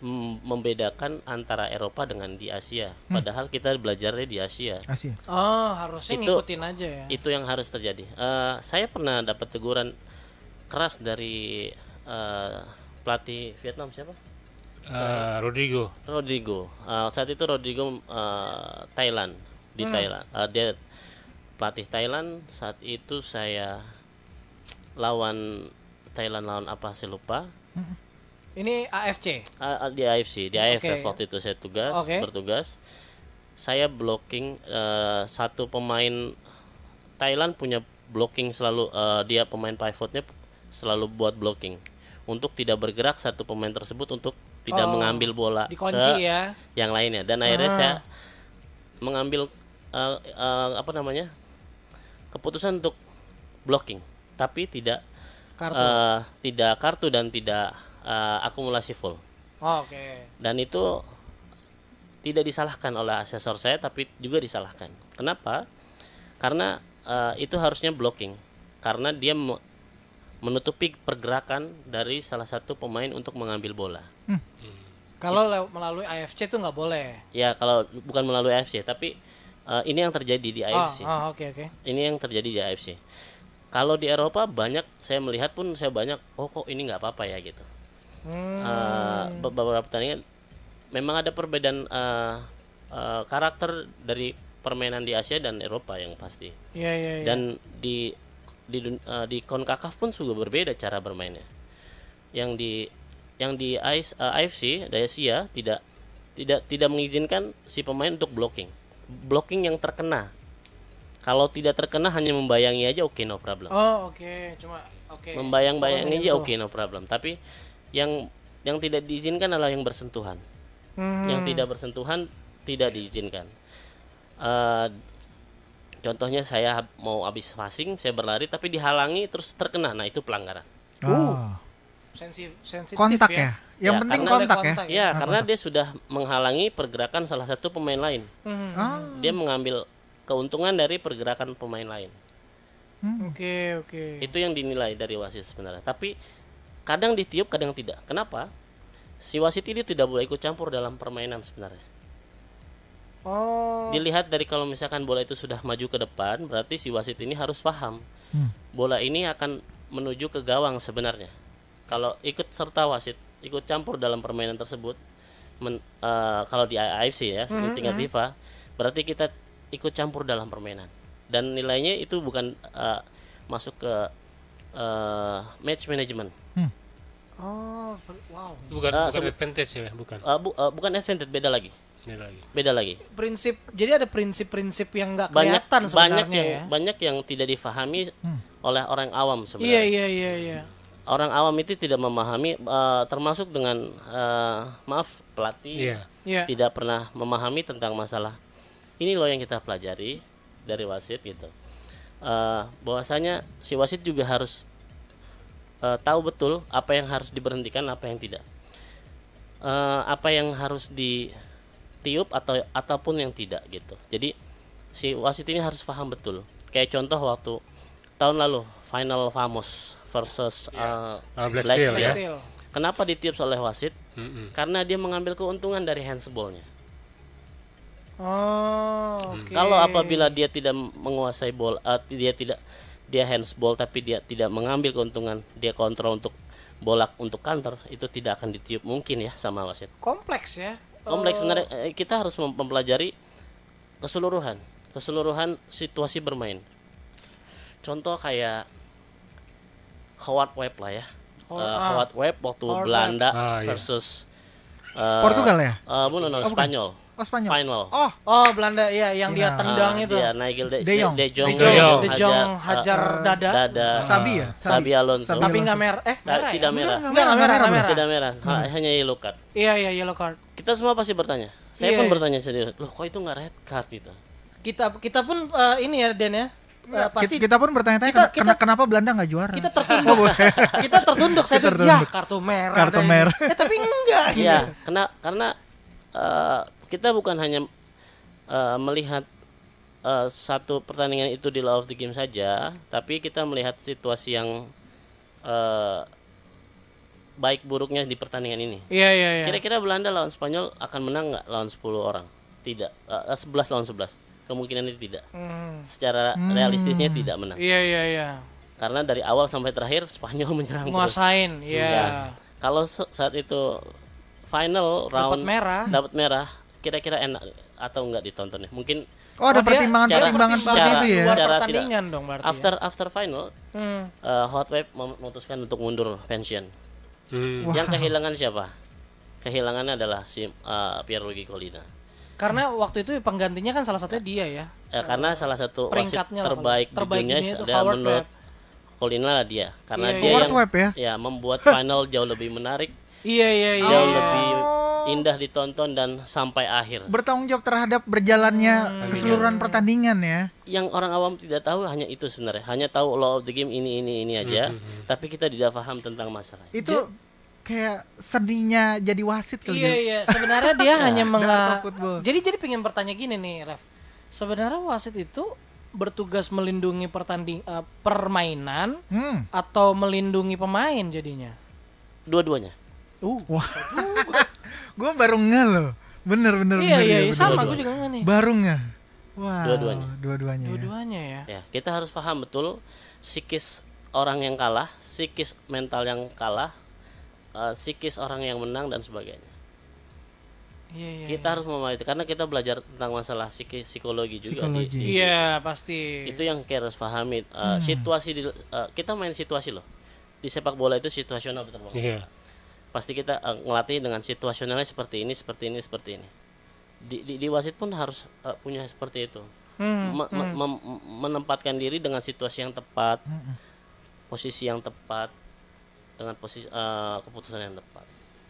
mem- membedakan antara Eropa dengan di Asia padahal kita belajarnya di Asia Asia. Oh, harusnya Itu- ngikutin aja ya. itu yang harus terjadi. Eh, saya pernah dapat teguran keras dari eh, pelatih Vietnam siapa? Eh, Rodrigo. Rodrigo. Eh, saat itu Rodrigo eh, Thailand di Thailand. Eh, dia pelatih Thailand. Saat itu saya lawan Thailand lawan apa saya lupa. Ini AFC. Ah, di AFC, di AFF Oke. waktu itu saya tugas Oke. bertugas. Saya blocking eh, satu pemain Thailand punya blocking selalu eh, dia pemain pivotnya selalu buat blocking untuk tidak bergerak satu pemain tersebut untuk tidak Oh, mengambil bola Dikunci ke ya. yang lainnya dan akhirnya Ah. saya mengambil eh, eh, apa namanya keputusan untuk blocking tapi tidak Kartu. eh, tidak kartu dan tidak eh, akumulasi full. Oh, Oke. dan itu tidak disalahkan oleh asesor saya tapi juga disalahkan. Kenapa? Karena eh, itu harusnya blocking. Karena dia me- menutupi pergerakan dari salah satu pemain untuk mengambil bola. Kalau lew- melalui AFC itu nggak boleh. ya kalau bukan melalui AFC tapi eh, ini yang terjadi di Oh, AFC oh, oke oke. ini yang terjadi di AFC kalau di Eropa banyak saya melihat pun saya banyak oh kok ini nggak apa-apa ya? gitu Hmm. Eh, be- beberapa pertandingan memang ada perbedaan eh, eh, karakter dari permainan di Asia dan Eropa yang pasti. Iya iya iya. dan di di eh, di Concacaf pun juga berbeda cara bermainnya. Yang di yang di AIS, eh, AFC di Asia tidak tidak tidak mengizinkan si pemain untuk blocking. Blocking yang terkena. Kalau tidak terkena hanya membayangi aja oke no problem. Oh oke, cuma oke. membayang-bayangi aja Oh, oke no problem. Tapi yang yang tidak diizinkan adalah yang bersentuhan Hmm. yang tidak bersentuhan tidak diizinkan Eh, contohnya saya mau habis passing saya berlari tapi dihalangi terus terkena nah itu pelanggaran Oh. Sensi- sensitif Kontak ya. ya. Yang Ya, penting karena ada kontak ya. kontak. ya karena dia sudah menghalangi pergerakan salah satu pemain lain Hmm. Ah. dia mengambil keuntungan dari pergerakan pemain lain Oke oke. itu yang dinilai dari wasit sebenarnya tapi kadang ditiup kadang tidak kenapa si wasit ini tidak boleh ikut campur dalam permainan sebenarnya Oh. Dilihat dari kalau misalkan bola itu sudah maju ke depan, berarti si wasit ini harus paham. Hmm. Bola ini akan menuju ke gawang sebenarnya. Kalau ikut serta wasit, ikut campur dalam permainan tersebut, men- eh, kalau di AFC ya, Hmm, di tingkat FIFA, berarti kita ikut campur dalam permainan. Dan nilainya itu bukan eh, masuk ke eh, match management. Oh, wow. Bukan Ah, bukan advantage ya, bukan. Eh, bu- eh, bukan advantage, beda lagi. Ini lagi. Beda lagi. Prinsip jadi ada prinsip-prinsip yang nggak banyak kelihatan banyak sebenarnya yang ya. banyak yang tidak difahami oleh orang awam Iya, sebenarnya. iya, iya, iya. Orang awam itu tidak memahami eh, termasuk dengan eh, maaf pelatih Iya. Iya. tidak pernah memahami tentang masalah ini loh yang kita pelajari dari wasit gitu. Eh, bahwasanya si wasit juga harus eh, tahu betul apa yang harus diberhentikan, apa yang tidak. Eh, apa yang harus ditiup atau ataupun yang tidak gitu. Jadi si wasit ini harus paham betul. Kayak contoh waktu tahun lalu final Famos versus Ah, Black Black Steel, Steel. ya. Kenapa ditiup oleh wasit? Mm-mm. Karena dia mengambil keuntungan dari handsballnya. Oh, oke. Kalau apabila dia tidak menguasai bola, eh, dia tidak dia handsball tapi dia tidak mengambil keuntungan, dia kontrol untuk bolak untuk counter, itu tidak akan ditiup mungkin ya sama wasit. kompleks ya. Kompleks Oh, sebenarnya eh, kita harus mem- mempelajari keseluruhan, keseluruhan situasi bermain. Contoh kayak Howard Webb lah ya. Oh, Eh, ah. Howard Webb waktu Howard Belanda Ah, iya. versus eh, Portugal ya? eh, bukan, no, Oh, bukan. Spanyol. Oh Spanyol. Final. Oh, Oh, Belanda ya yang dia Iya. tendang Ah, itu. Dia Nigel De, De Jong. De Jong, De Jong. De Jong hajar eh, dada. dada. Sabi ya? Sabi Alonso. Sabi Tapi Alonso. nggak merah. Eh, merah ya? tidak merah. Enggak, nggak merah, nggak merah. Tidak merah. Ha- Hanya yellow card. Iya, iya, yellow card. Kita semua pasti bertanya. Saya Iya, pun iya. bertanya serius. Loh, kok itu nggak red card gitu? Kita kita pun eh, ini ya Den ya. Eh, pasti kita, kita pun bertanya-tanya kita- kena- kena- kita- kenapa Belanda nggak juara? kita tertunduk. kita tertunduk saya tuh ya kartu merah. Kartu merah. Eh, tapi enggak. Iya, kena karena eh, kita bukan hanya eh, melihat eh, satu pertandingan itu di law of the game saja, tapi kita melihat situasi yang eh, baik buruknya di pertandingan ini. Iya, iya, iya. Kira-kira Belanda lawan Spanyol akan menang nggak lawan 10 orang? Tidak. Eh, 11 lawan 11. Kemungkinan itu tidak. Hmm. Secara realistisnya tidak menang. Iya, iya, iya. Karena dari awal sampai terakhir Spanyol menyerang terus. Nguasain, Ya. iya. Kalau saat itu final Dapat round merah. dapat merah, kira-kira enak atau enggak ditonton ya? Mungkin Oh, ada Oh, secara- seperti itu ya. Luar Secara pertandingan dong berarti. after after final ya. Hmm. eh, Hot Wave memutuskan untuk mundur pensiun. Hmm. Yang kehilangan siapa? Kehilangannya adalah si eh, Pierluigi Collina. Karena waktu itu penggantinya kan salah satunya dia ya. Eh, karena salah satu wasit Peringkatnya terbaik, terbaik di dunia dunia menurut. Collina lah dia. Karena Iya, dia Howard yang Webb ya? ya membuat final jauh lebih menarik, Iya, iya, iya. jauh lebih indah ditonton dan sampai akhir. Bertanggung jawab terhadap berjalannya keseluruhan pertandingan ya. yang orang awam tidak tahu hanya itu sebenarnya hanya tahu law of the game ini ini ini aja tapi kita tidak paham tentang masalah Itu kayak seninya jadi wasit kali Iya ya. iya sebenarnya dia hanya menga. Jadi jadi pengen bertanya gini nih Ref. Sebenarnya wasit itu bertugas melindungi pertanding eh, permainan Hmm. atau melindungi pemain jadinya. dua-duanya Uh. Wah. gua baru ngeh loh. Bener bener Iya bener. iya ya, iya, sama gue juga nggak nih. Baru ngeh. Wah. Dua-duanya. Dua-duanya. ya. Dua-duanya ya. ya kita harus paham betul psikis orang yang kalah psikis mental yang kalah eh, psikis orang yang menang dan sebagainya Iya iya. kita harus memahami itu karena kita belajar tentang masalah psiki- psikologi juga Psikologi. di- Iya pasti. itu yang kita harus pahami Eh, situasi di, eh, kita main situasi loh di sepak bola itu situasional betul Bang. Iya. Pasti kita eh, ngelatih dengan situasionalnya seperti ini seperti ini seperti ini. Di, di, di wasit pun harus eh, punya seperti itu. Hmm, Me- me- mem- menempatkan diri dengan situasi yang tepat posisi yang tepat dengan posisi eh, keputusan yang tepat.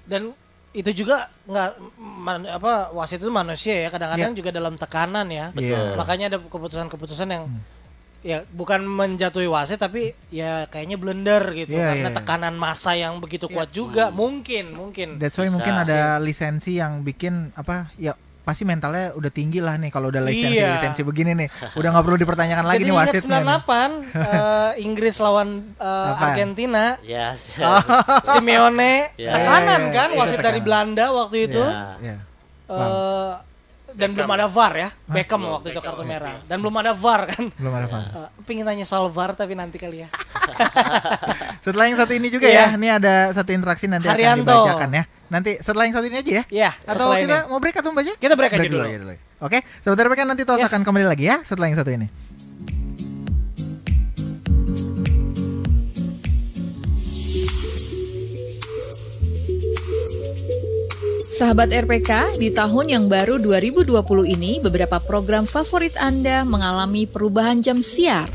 Dan itu juga nggak man- apa wasit itu manusia ya kadang-kadang juga dalam tekanan ya. Iya. Makanya ada keputusan-keputusan yang ya bukan menjatuhi wasit tapi ya kayaknya blunder gitu Iya, karena iya. tekanan massa yang begitu kuat juga mungkin mungkin. That's why Bisa mungkin ada lisensi yang bikin apa ya pasti mentalnya udah tinggi lah nih kalau udah lisensi Iya. lisensi begini nih udah nggak perlu dipertanyakan lagi Jadi nih ingat nih. 98 eh, Inggris lawan eh, Apaan? Argentina ya Simeone Ya. tekanan Iya, kan iya, wasit dari tekanan. Belanda waktu itu Ya, ya. eh, dan belum ada VAR ya. Beckham waktu itu kartu merah dan belum ada VAR kan. Belum ada VAR. Eh, pengen tanya soal VAR tapi nanti kali ya. Setelah yang satu ini juga Iya. ya, ini ada satu interaksi nanti Haryanto. akan dibacakan ya. Nanti setelah yang satu ini aja ya. Iya, Atau kita ini. mau break atau membaca? Kita break aja dulu. aja dulu. Oke, sebentar kan nanti Tos Yes. akan kembali lagi ya setelah yang satu ini. Sahabat RPK, di tahun yang baru 2020 ini beberapa program favorit Anda mengalami perubahan jam siar.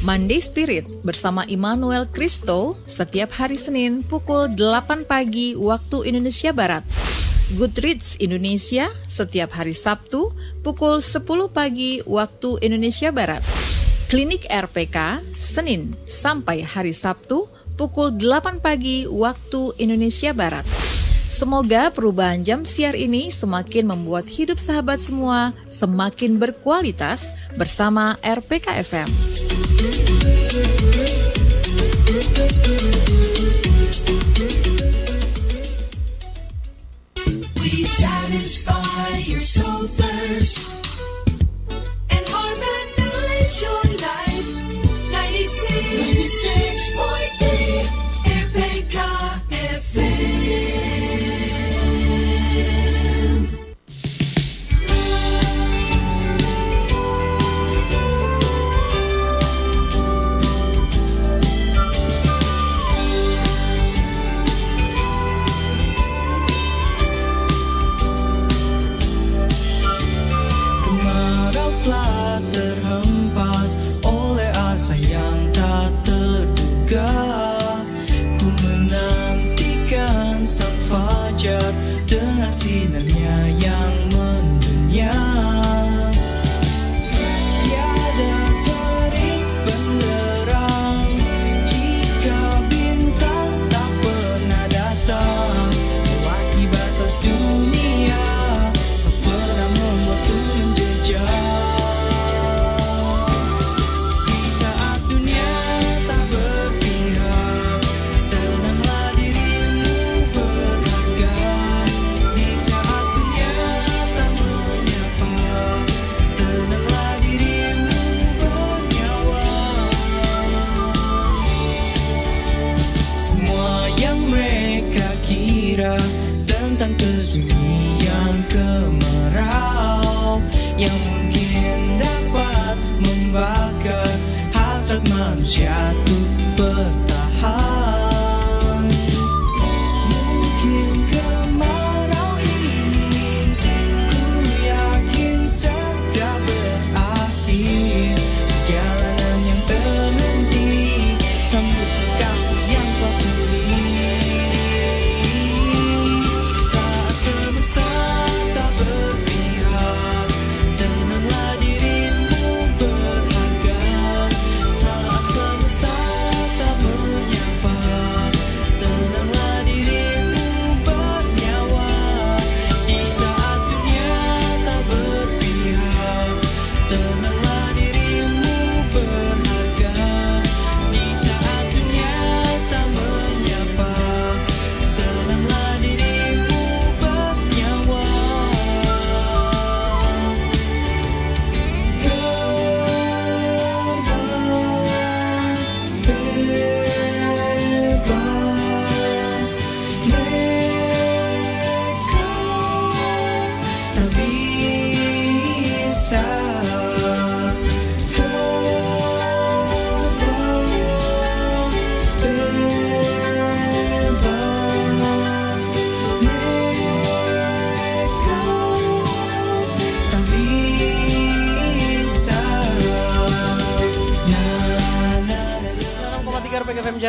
Monday Spirit bersama Immanuel Kristo setiap hari Senin pukul 8 pagi waktu Indonesia Barat. Goodreads Indonesia setiap hari Sabtu pukul 10 pagi waktu Indonesia Barat. Klinik RPK Senin sampai hari Sabtu pukul 8 pagi waktu Indonesia Barat. Semoga perubahan jam siar ini semakin membuat hidup sahabat semua semakin berkualitas bersama RPK FM. Your soul thirst and harmonize your life.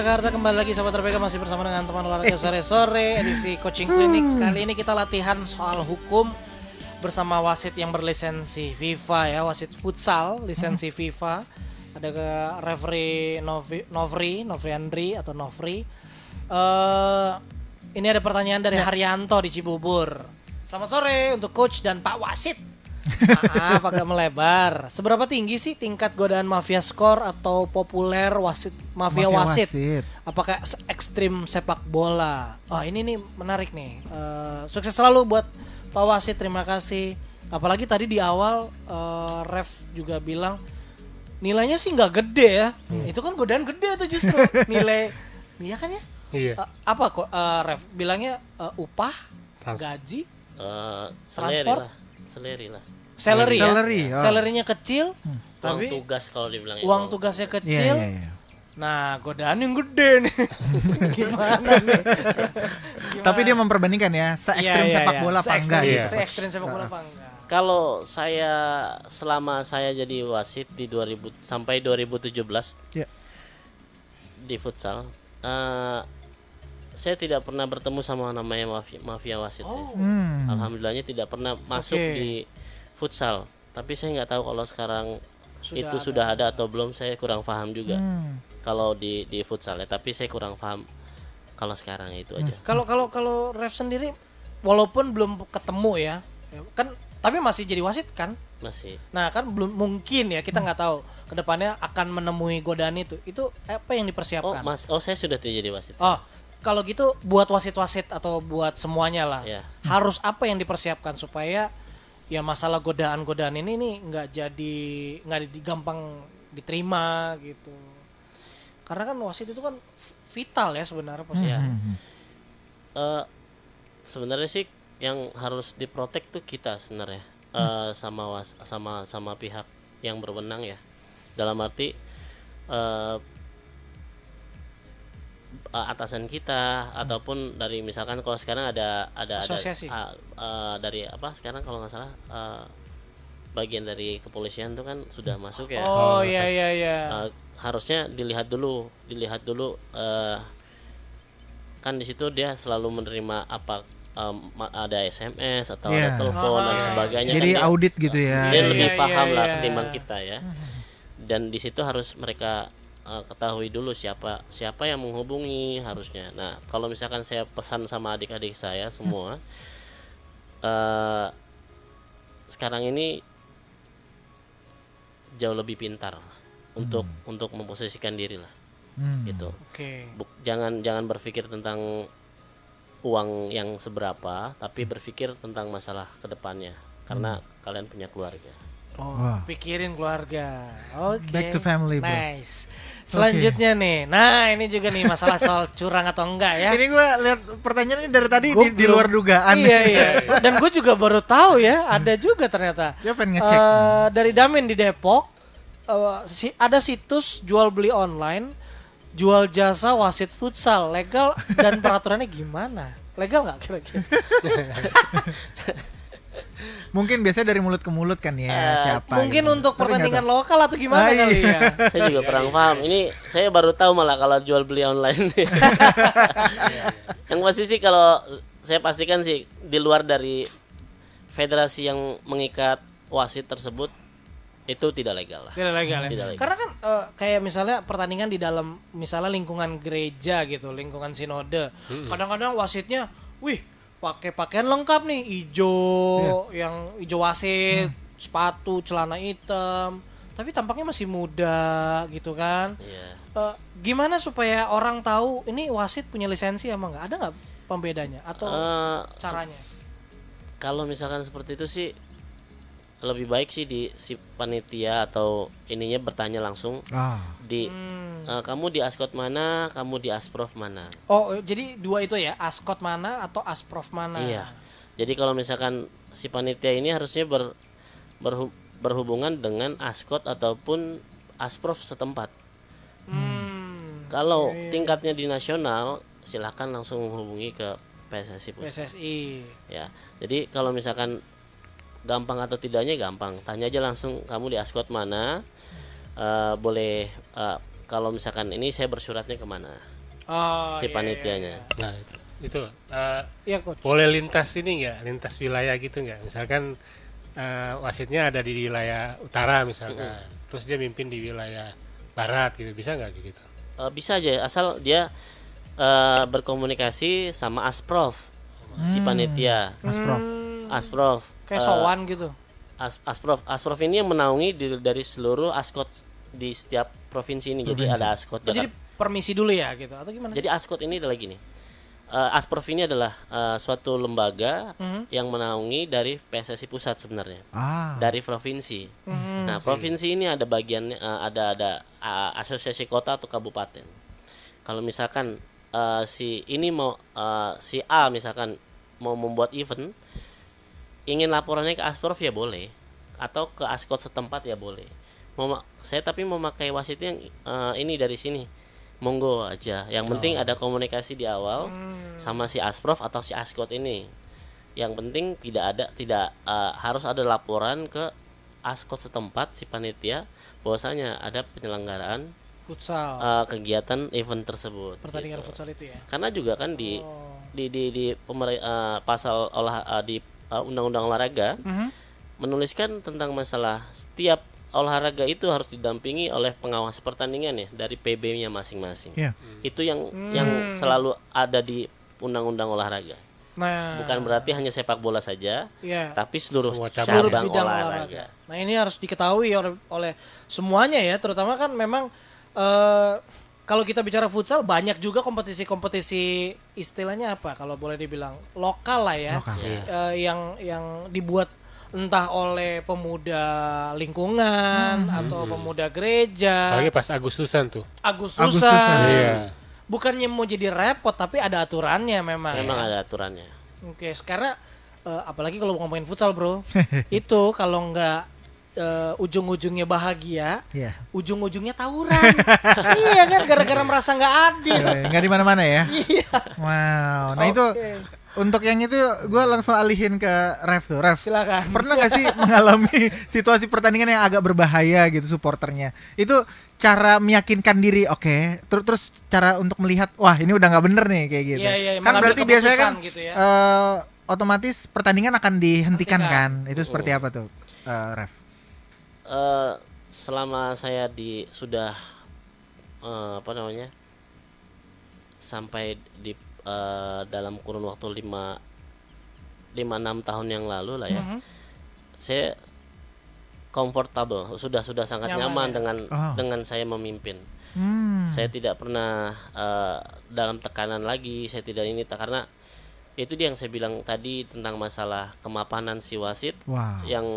Jakarta kembali lagi sahabat RPK masih bersama dengan teman olahraga sore-sore edisi coaching klinik. Kali ini kita latihan soal hukum bersama wasit yang berlisensi FIFA ya, wasit futsal lisensi FIFA. Ada ke referee Novi, Novri, Novri Andri atau Novri. Eh ini ada pertanyaan dari Haryanto di Cibubur. Selamat sore untuk coach dan Pak Wasit. Maaf agak melebar. Seberapa tinggi sih tingkat godaan mafia skor atau populer wasit mafia, Mafia wasit? wasit. Apakah ekstrim sepak bola? Oh ini nih menarik nih. Eh, sukses selalu buat Pak Wasit. Terima kasih. Apalagi tadi di awal eh, Ref juga bilang nilainya sih nggak gede ya. Itu kan godaan gede tuh justru nilai. Iya kan ya? Iya. Eh, apa kok eh, Ref bilangnya eh, upah, Trans- gaji, Eh, seleri Transport? lah seleri lah salary ya. Salary, oh. Salarynya kecil, uang tapi tugas kalau dibilang uang tugasnya Iya, kecil. iya, iya. Nah, godaan yang gede nih. Gimana nih? Tapi dia memperbandingkan ya, se ekstrim iya, sepak iya. bola apa Se-ekstrim- enggak gitu. Se-ekstrim sepak bola apa enggak? kalau saya selama saya jadi wasit di 2000 sampai 2017 Iya. di futsal eh, saya tidak pernah bertemu sama namanya mafia, mafia wasit sih. Hmm. alhamdulillahnya tidak pernah masuk Oke. di futsal tapi saya nggak tahu kalau sekarang Sudah itu ada. sudah ada atau belum saya kurang paham juga Hmm. kalau di di futsal ya tapi saya kurang paham kalau sekarang itu aja Kalau kalau kalau Ref sendiri walaupun belum ketemu ya, kan tapi masih jadi wasit kan? masih Nah, kan belum mungkin ya kita nggak tahu ke depannya akan menemui godaan itu. Itu apa yang oh dipersiapkan? mas oh saya sudah tidak jadi wasit Oh, kalau gitu buat wasit-wasit atau buat semuanya lah. Ya. Harus apa yang dipersiapkan supaya ya masalah godaan-godaan ini nih nggak jadi nggak gampang diterima gitu. Karena kan wasit itu kan vital ya sebenarnya posisi. ya Eh, sebenarnya sih yang harus diprotek tuh kita sebenarnya Eh, sama was sama sama pihak yang berwenang ya dalam arti eh, eh, atasan kita ataupun dari misalkan kalau sekarang ada ada ada Asosiasi. ah, eh, dari apa sekarang kalau nggak salah eh, bagian dari kepolisian tuh kan sudah masuk ya Oh iya iya iya. Eh, harusnya dilihat dulu dilihat dulu eh, kan di situ dia selalu menerima apa ma- ada SMS atau Iya. ada telepon dan Ah, sebagainya Jadi kan dia, audit gitu ya. dia Iya, lebih iya, paham iya, lah iya. ketimbang kita ya dan di situ harus mereka eh, ketahui dulu siapa siapa yang menghubungi harusnya. Nah kalau misalkan saya pesan sama adik-adik saya semua eh, sekarang ini jauh lebih pintar untuk untuk memposisikan diri lah. Hmm. gitu. Oke. Buk- jangan jangan berpikir tentang uang yang seberapa tapi berpikir tentang masalah ke depannya karena kalian punya keluarga Oh, Wah. pikirin keluarga. Oke. Back to family, bro. Nice. Selanjutnya nih. Nah, ini juga nih masalah soal curang atau enggak ya. Ini gua lihat pertanyaannya dari tadi Gua di, di luar dugaan. Iya, iya. Dan gue juga baru tahu ya, ada juga ternyata. Dia pengen ngecek. Eh, dari Damin di Depok, eh, si- ada situs jual beli online, jual jasa wasit futsal, legal dan peraturannya gimana? Legal nggak kira-kira? Mungkin biasanya dari mulut ke mulut kan ya siapa. Mungkin gitu. untuk Tapi pertandingan lokal atau gimana Ah, iya. kali ya? saya juga kurang paham ini saya baru tahu malah kalau jual beli online yang pasti sih kalau saya pastikan sih di luar dari federasi yang mengikat wasit tersebut itu tidak legal lah Tidak legal ya. Tidak legal. Karena kan eh, kayak misalnya pertandingan di dalam misalnya lingkungan gereja gitu, lingkungan sinode. Kadang-kadang wasitnya, wih, pakai pakaian lengkap nih, hijau, yang hijau wasit, sepatu, celana hitam. Tapi tampaknya masih muda gitu kan. Iya. Eh, gimana supaya orang tahu ini wasit punya lisensi emang nggak ada nggak pembedanya atau Eh, caranya? kalau misalkan seperti itu sih lebih baik sih di si panitia atau ininya bertanya langsung Ah. di Hmm. eh, kamu di askot mana kamu di asprof mana Oh, eh, jadi dua itu ya, askot mana atau asprof mana? Iya. Jadi kalau misalkan si panitia ini harusnya ber, berhu- berhubungan dengan askot ataupun asprof setempat. Hmm. Kalau Iya, iya. tingkatnya di nasional, silahkan langsung menghubungi ke PSSI pusat. PSSI. Ya. Jadi kalau misalkan gampang atau tidaknya gampang, tanya aja langsung kamu di askot mana. Eh, boleh eh, kalau misalkan ini saya bersuratnya ke mana Oh, si iya, panitianya. Nah itu, itu. Eh, Iya, coach. boleh lintas ini nggak? Lintas wilayah gitu nggak? Misalkan eh, wasitnya ada di wilayah utara misalkan. Terus dia mimpin di wilayah barat gitu. Bisa nggak gitu? Eh, bisa aja. Asal dia eh, berkomunikasi sama asprof si panitia. Mas Prof. Hmm, asprof kayak sowan gitu. As- asprof asprof ini yang menaungi di- dari seluruh askot di setiap provinsi ini jadi ada askot Oh, jadi permisi dulu ya gitu atau gimana? jadi askot ini adalah gini eh, Asprof ini adalah eh, suatu lembaga Mhm. yang menaungi dari PSSI pusat sebenarnya Ah. dari provinsi. Mhm. Nah, provinsi ini ada bagiannya eh, ada ada uh, asosiasi kota atau kabupaten. Kalau misalkan eh, si ini mau eh, si A misalkan mau membuat event ingin laporannya ke Asprof ya boleh atau ke Askot setempat ya boleh. Mau ma- saya tapi mau pakai wasitnya yang eh, ini dari sini. Monggo aja. Yang penting ada komunikasi di awal sama si Asprof atau si Askot ini. Yang penting tidak ada tidak eh, harus ada laporan ke Askot setempat si panitia bahwasanya ada penyelenggaraan Futsal. eh, kegiatan event tersebut. Pertandingan gitu. futsal itu ya. Karena juga kan di Oh. di di di pemer- eh, pasal olah eh, di eh, undang-undang olahraga Mhm. menuliskan tentang masalah setiap olahraga itu harus didampingi oleh pengawas pertandingan ya dari PB-nya masing-masing. Iya. Itu yang yang selalu ada di undang-undang olahraga. Nah, Bukan berarti hanya sepak bola saja, Iya. tapi seluruh, Semua cabang. seluruh cabang bidang olahraga. olahraga. Nah ini harus diketahui oleh, oleh semuanya ya, terutama kan memang eh, kalau kita bicara futsal banyak juga kompetisi-kompetisi istilahnya apa kalau boleh dibilang lokal lah ya, Lokal. Eh, yang yang dibuat entah oleh pemuda lingkungan atau pemuda gereja, Apalagi pas Agustusan tuh. Agustusan. Agustusan. Iya. Bukannya mau jadi repot tapi ada aturannya memang. Memang ya. ada aturannya. Oke, karena eh, apalagi kalau ngomongin futsal, Bro. itu kalau nggak eh, ujung-ujungnya bahagia, Iya. ujung-ujungnya tawuran. iya kan gara-gara merasa nggak adil. Eh, Nggak di mana-mana ya. Iya. Wow. Nah Oke. itu untuk yang itu gue langsung alihin ke Ref tuh. Ref. Silakan. Pernah gak sih mengalami situasi pertandingan yang agak berbahaya gitu supporternya? Itu cara meyakinkan diri, oke. Terus terus cara untuk melihat, wah ini udah nggak bener nih kayak gitu. Iya, iya, kan berarti biasanya kan gitu ya. eh, otomatis pertandingan akan dihentikan Hentikan. kan? Itu seperti apa tuh, eh, Ref? Eh selama saya di sudah eh, apa namanya sampai di eh, dalam kurun waktu lima lima enam tahun yang lalu lah ya Mhm. saya comfortable sudah sudah sangat Nyaman nyaman, ya? dengan Oh. dengan saya memimpin Hmm. saya tidak pernah eh, dalam tekanan lagi saya tidak ini tak- karena itu dia yang saya bilang tadi tentang masalah kemapanan si wasit Wow. yang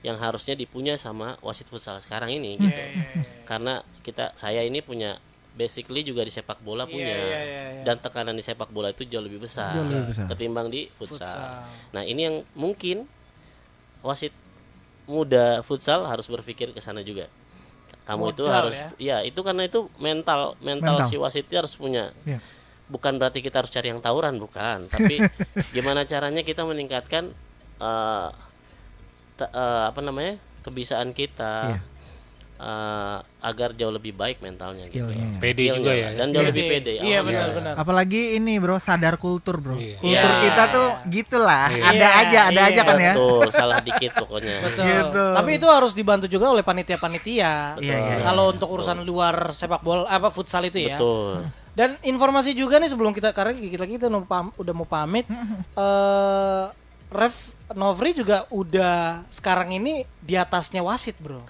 yang harusnya dipunya sama wasit futsal sekarang ini Iya, gitu. iya, iya. Karena kita saya ini punya basically juga di sepak bola punya iya, iya, iya. dan tekanan di sepak bola itu jauh lebih besar, Jauh lebih besar. ketimbang di futsal. Futsal. Nah, ini yang mungkin wasit muda futsal harus berpikir ke sana juga. Kamu itu Modal harus ya? ya itu karena itu mental mental, Mental. si wasit itu harus punya Iya. bukan berarti kita harus cari yang tawuran bukan tapi gimana caranya kita meningkatkan eh, eh, apa namanya kebiasaan kita Iya. eh, agar jauh lebih baik mentalnya gitu Skillnya ya. Pede Skillnya juga lah, ya. dan jauh Pede. lebih pede Iya awalnya. benar-benar. Apalagi ini bro sadar kultur bro. Iya. Kultur Iya. kita tuh gitulah. Iya. Ada Iya, aja, ada aja iya. kan ya. betul salah dikit pokoknya Betul. Gitu. Tapi itu harus dibantu juga oleh panitia-panitia. Iya, iya, iya. Kalau untuk urusan luar sepak bola apa futsal itu ya. betul Dan informasi juga nih sebelum kita karena kita kita udah mau pam- udah mau pamit eh Ref Novri juga udah sekarang ini di atasnya wasit, Bro.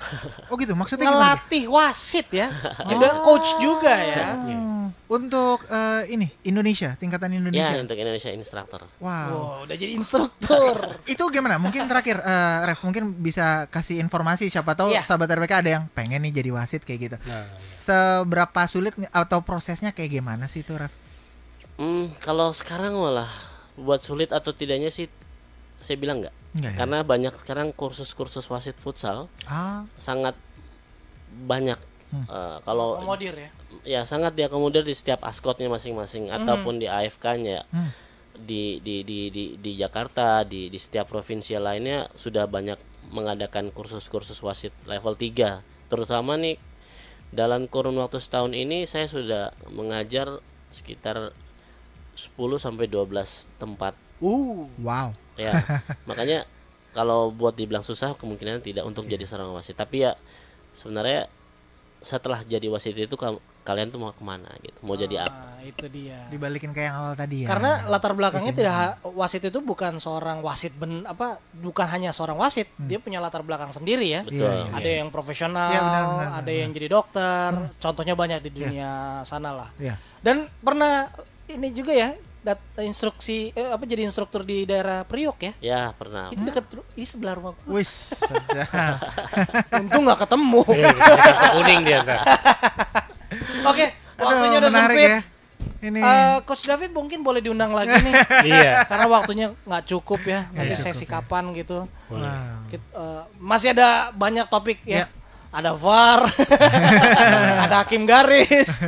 Oh gitu, maksudnya gimana? Ngelatih wasit ya. Udah coach juga ya. Hmm, Untuk eh, ini Indonesia, tingkatan ya Indonesia. untuk Indonesia instruktur Wow. Wow, udah jadi instruktur. Itu gimana? Mungkin terakhir eh, Ref mungkin bisa kasih informasi siapa tahu Iya. sahabat RPK ada yang pengen nih jadi wasit kayak gitu. Nah, Seberapa sulit atau prosesnya kayak gimana sih itu Ref? Hmm, kalau sekarang malah buat sulit atau tidaknya sih saya bilang enggak Enggak ya? karena banyak sekarang kursus-kursus wasit futsal Ah, sangat banyak Hmm. Eh, kalau Komodir ya. ya sangat diakomodir di setiap askotnya masing-masing ataupun di AFK-nya Hmm. di, di di di di Jakarta di di setiap provinsi lainnya sudah banyak mengadakan kursus-kursus wasit level 3 terutama nih dalam kurun waktu setahun ini saya sudah mengajar sekitar 10 sampai 12 tempat Uh. wow. Ya. Makanya kalau buat dibilang susah kemungkinan tidak untuk jadi seorang wasit. Tapi ya sebenarnya setelah jadi wasit itu kalian tuh mau ke mana gitu? Mau jadi apa? Ah, itu dia. Dibalikin kayak yang awal tadi ya. Karena latar belakangnya tidak ha- wasit itu bukan seorang wasit ben apa bukan hanya seorang wasit, dia punya latar belakang sendiri ya. betul. Iya, Ada yang profesional, Iya, benar, benar, ada benar. yang jadi dokter, contohnya banyak di dunia sana lah. Iya. Dan pernah ini juga ya dat instruksi eh, apa jadi instruktur di daerah Priok ya? Ya pernah. Itu deket ini sebelah rumah gua. Wis. Untung nggak ketemu. Eh, kartu kuning dia. Oke, waktunya Aduh, udah sempit. ya. Ini Eh, Coach David mungkin boleh diundang lagi nih. Iya. Karena waktunya nggak cukup ya. Nanti Iya. sesi kapan gitu. Wow. Kit- eh, masih ada banyak topik ya. Ya. Ada VAR, ada hakim garis,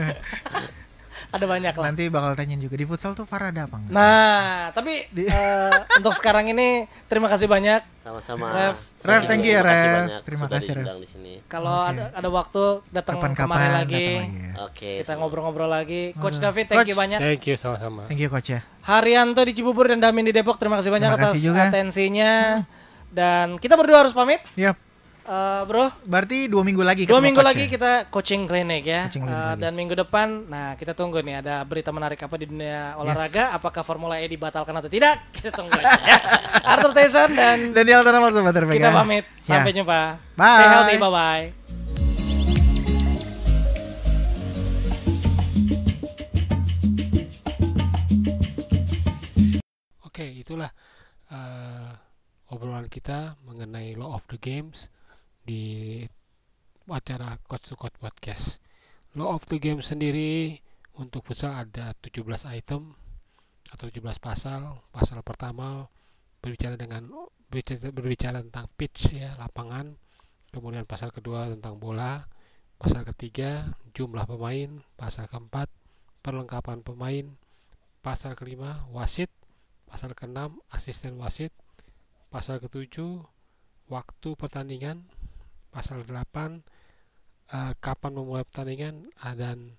ada banyak lah. nanti bakal tanyain juga di futsal tuh VAR ada apa enggak? Nah, tapi eh, untuk sekarang ini terima kasih banyak. Sama-sama. Rev, juga thank you ya, terima kasih Rev. banyak Terima kasih, di sini. Kalau Oke. ada ada waktu datang Kapan-kapan kemari datang lagi. ya. Oke. Kita sama. ngobrol-ngobrol lagi. Coach. David, thank you Coach. banyak. Thank you sama-sama. Thank you coach ya. Haryanto di Cibubur dan Damin di Depok, terima kasih banyak Terima atas kasih juga. atensinya. Dan kita berdua harus pamit, Yap. Eh, bro. Berarti dua minggu lagi Dua minggu coach lagi ya? kita coaching klinik ya. Coaching klinik lagi. dan minggu depan, nah kita tunggu nih ada berita menarik apa di dunia olahraga. Apakah Formula E dibatalkan atau tidak? Kita tunggu aja. ya. Arthur Tyson dan Dan di Altamal Sobat Terbaik kita pamit. Sampai Ya. jumpa. Bye. Stay healthy. Bye bye. Oke, itulah eh, obrolan kita mengenai Law of the Games di acara Coach to Coach Podcast. Law of the Game sendiri untuk futsal ada 17 item atau 17 pasal. Pasal pertama berbicara dengan berbicara, berbicara tentang pitch ya, lapangan. Kemudian pasal kedua tentang bola. Pasal ketiga jumlah pemain. Pasal keempat perlengkapan pemain. Pasal kelima wasit pasal ke-6 asisten wasit pasal ke-7 waktu pertandingan pasal 8 eh, kapan memulai pertandingan ah, dan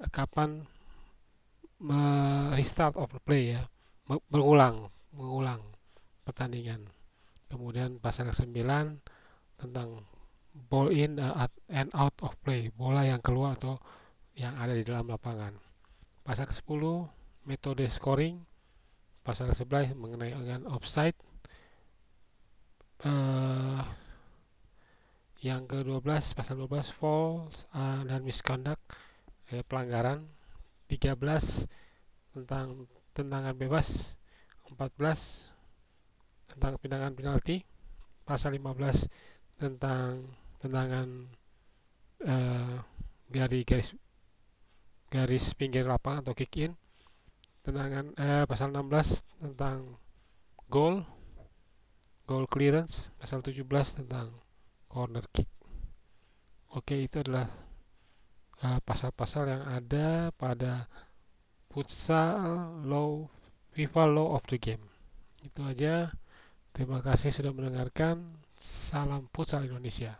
eh, kapan restart of play ya. Me- berulang mengulang pertandingan. Kemudian pasal ke-9 tentang ball in eh, and out of play bola yang keluar atau yang ada di dalam lapangan. Pasal ke-10 metode scoring. Pasal 11 mengenai offside eh yang ke-12 pasal 12 false eh, dan misconduct eh, pelanggaran. 13 tentang tendangan bebas. 14 tentang tendangan penalti. Pasal 15 tentang tendangan eh, dari garis garis pinggir lapangan atau kick in. Tendangan eh, pasal 16 tentang goal goal clearance. Pasal 17 tentang corner kick. Oke itu adalah eh, pasal-pasal yang ada pada futsal law FIFA law of the game. Itu aja. Terima kasih sudah mendengarkan. Salam futsal Indonesia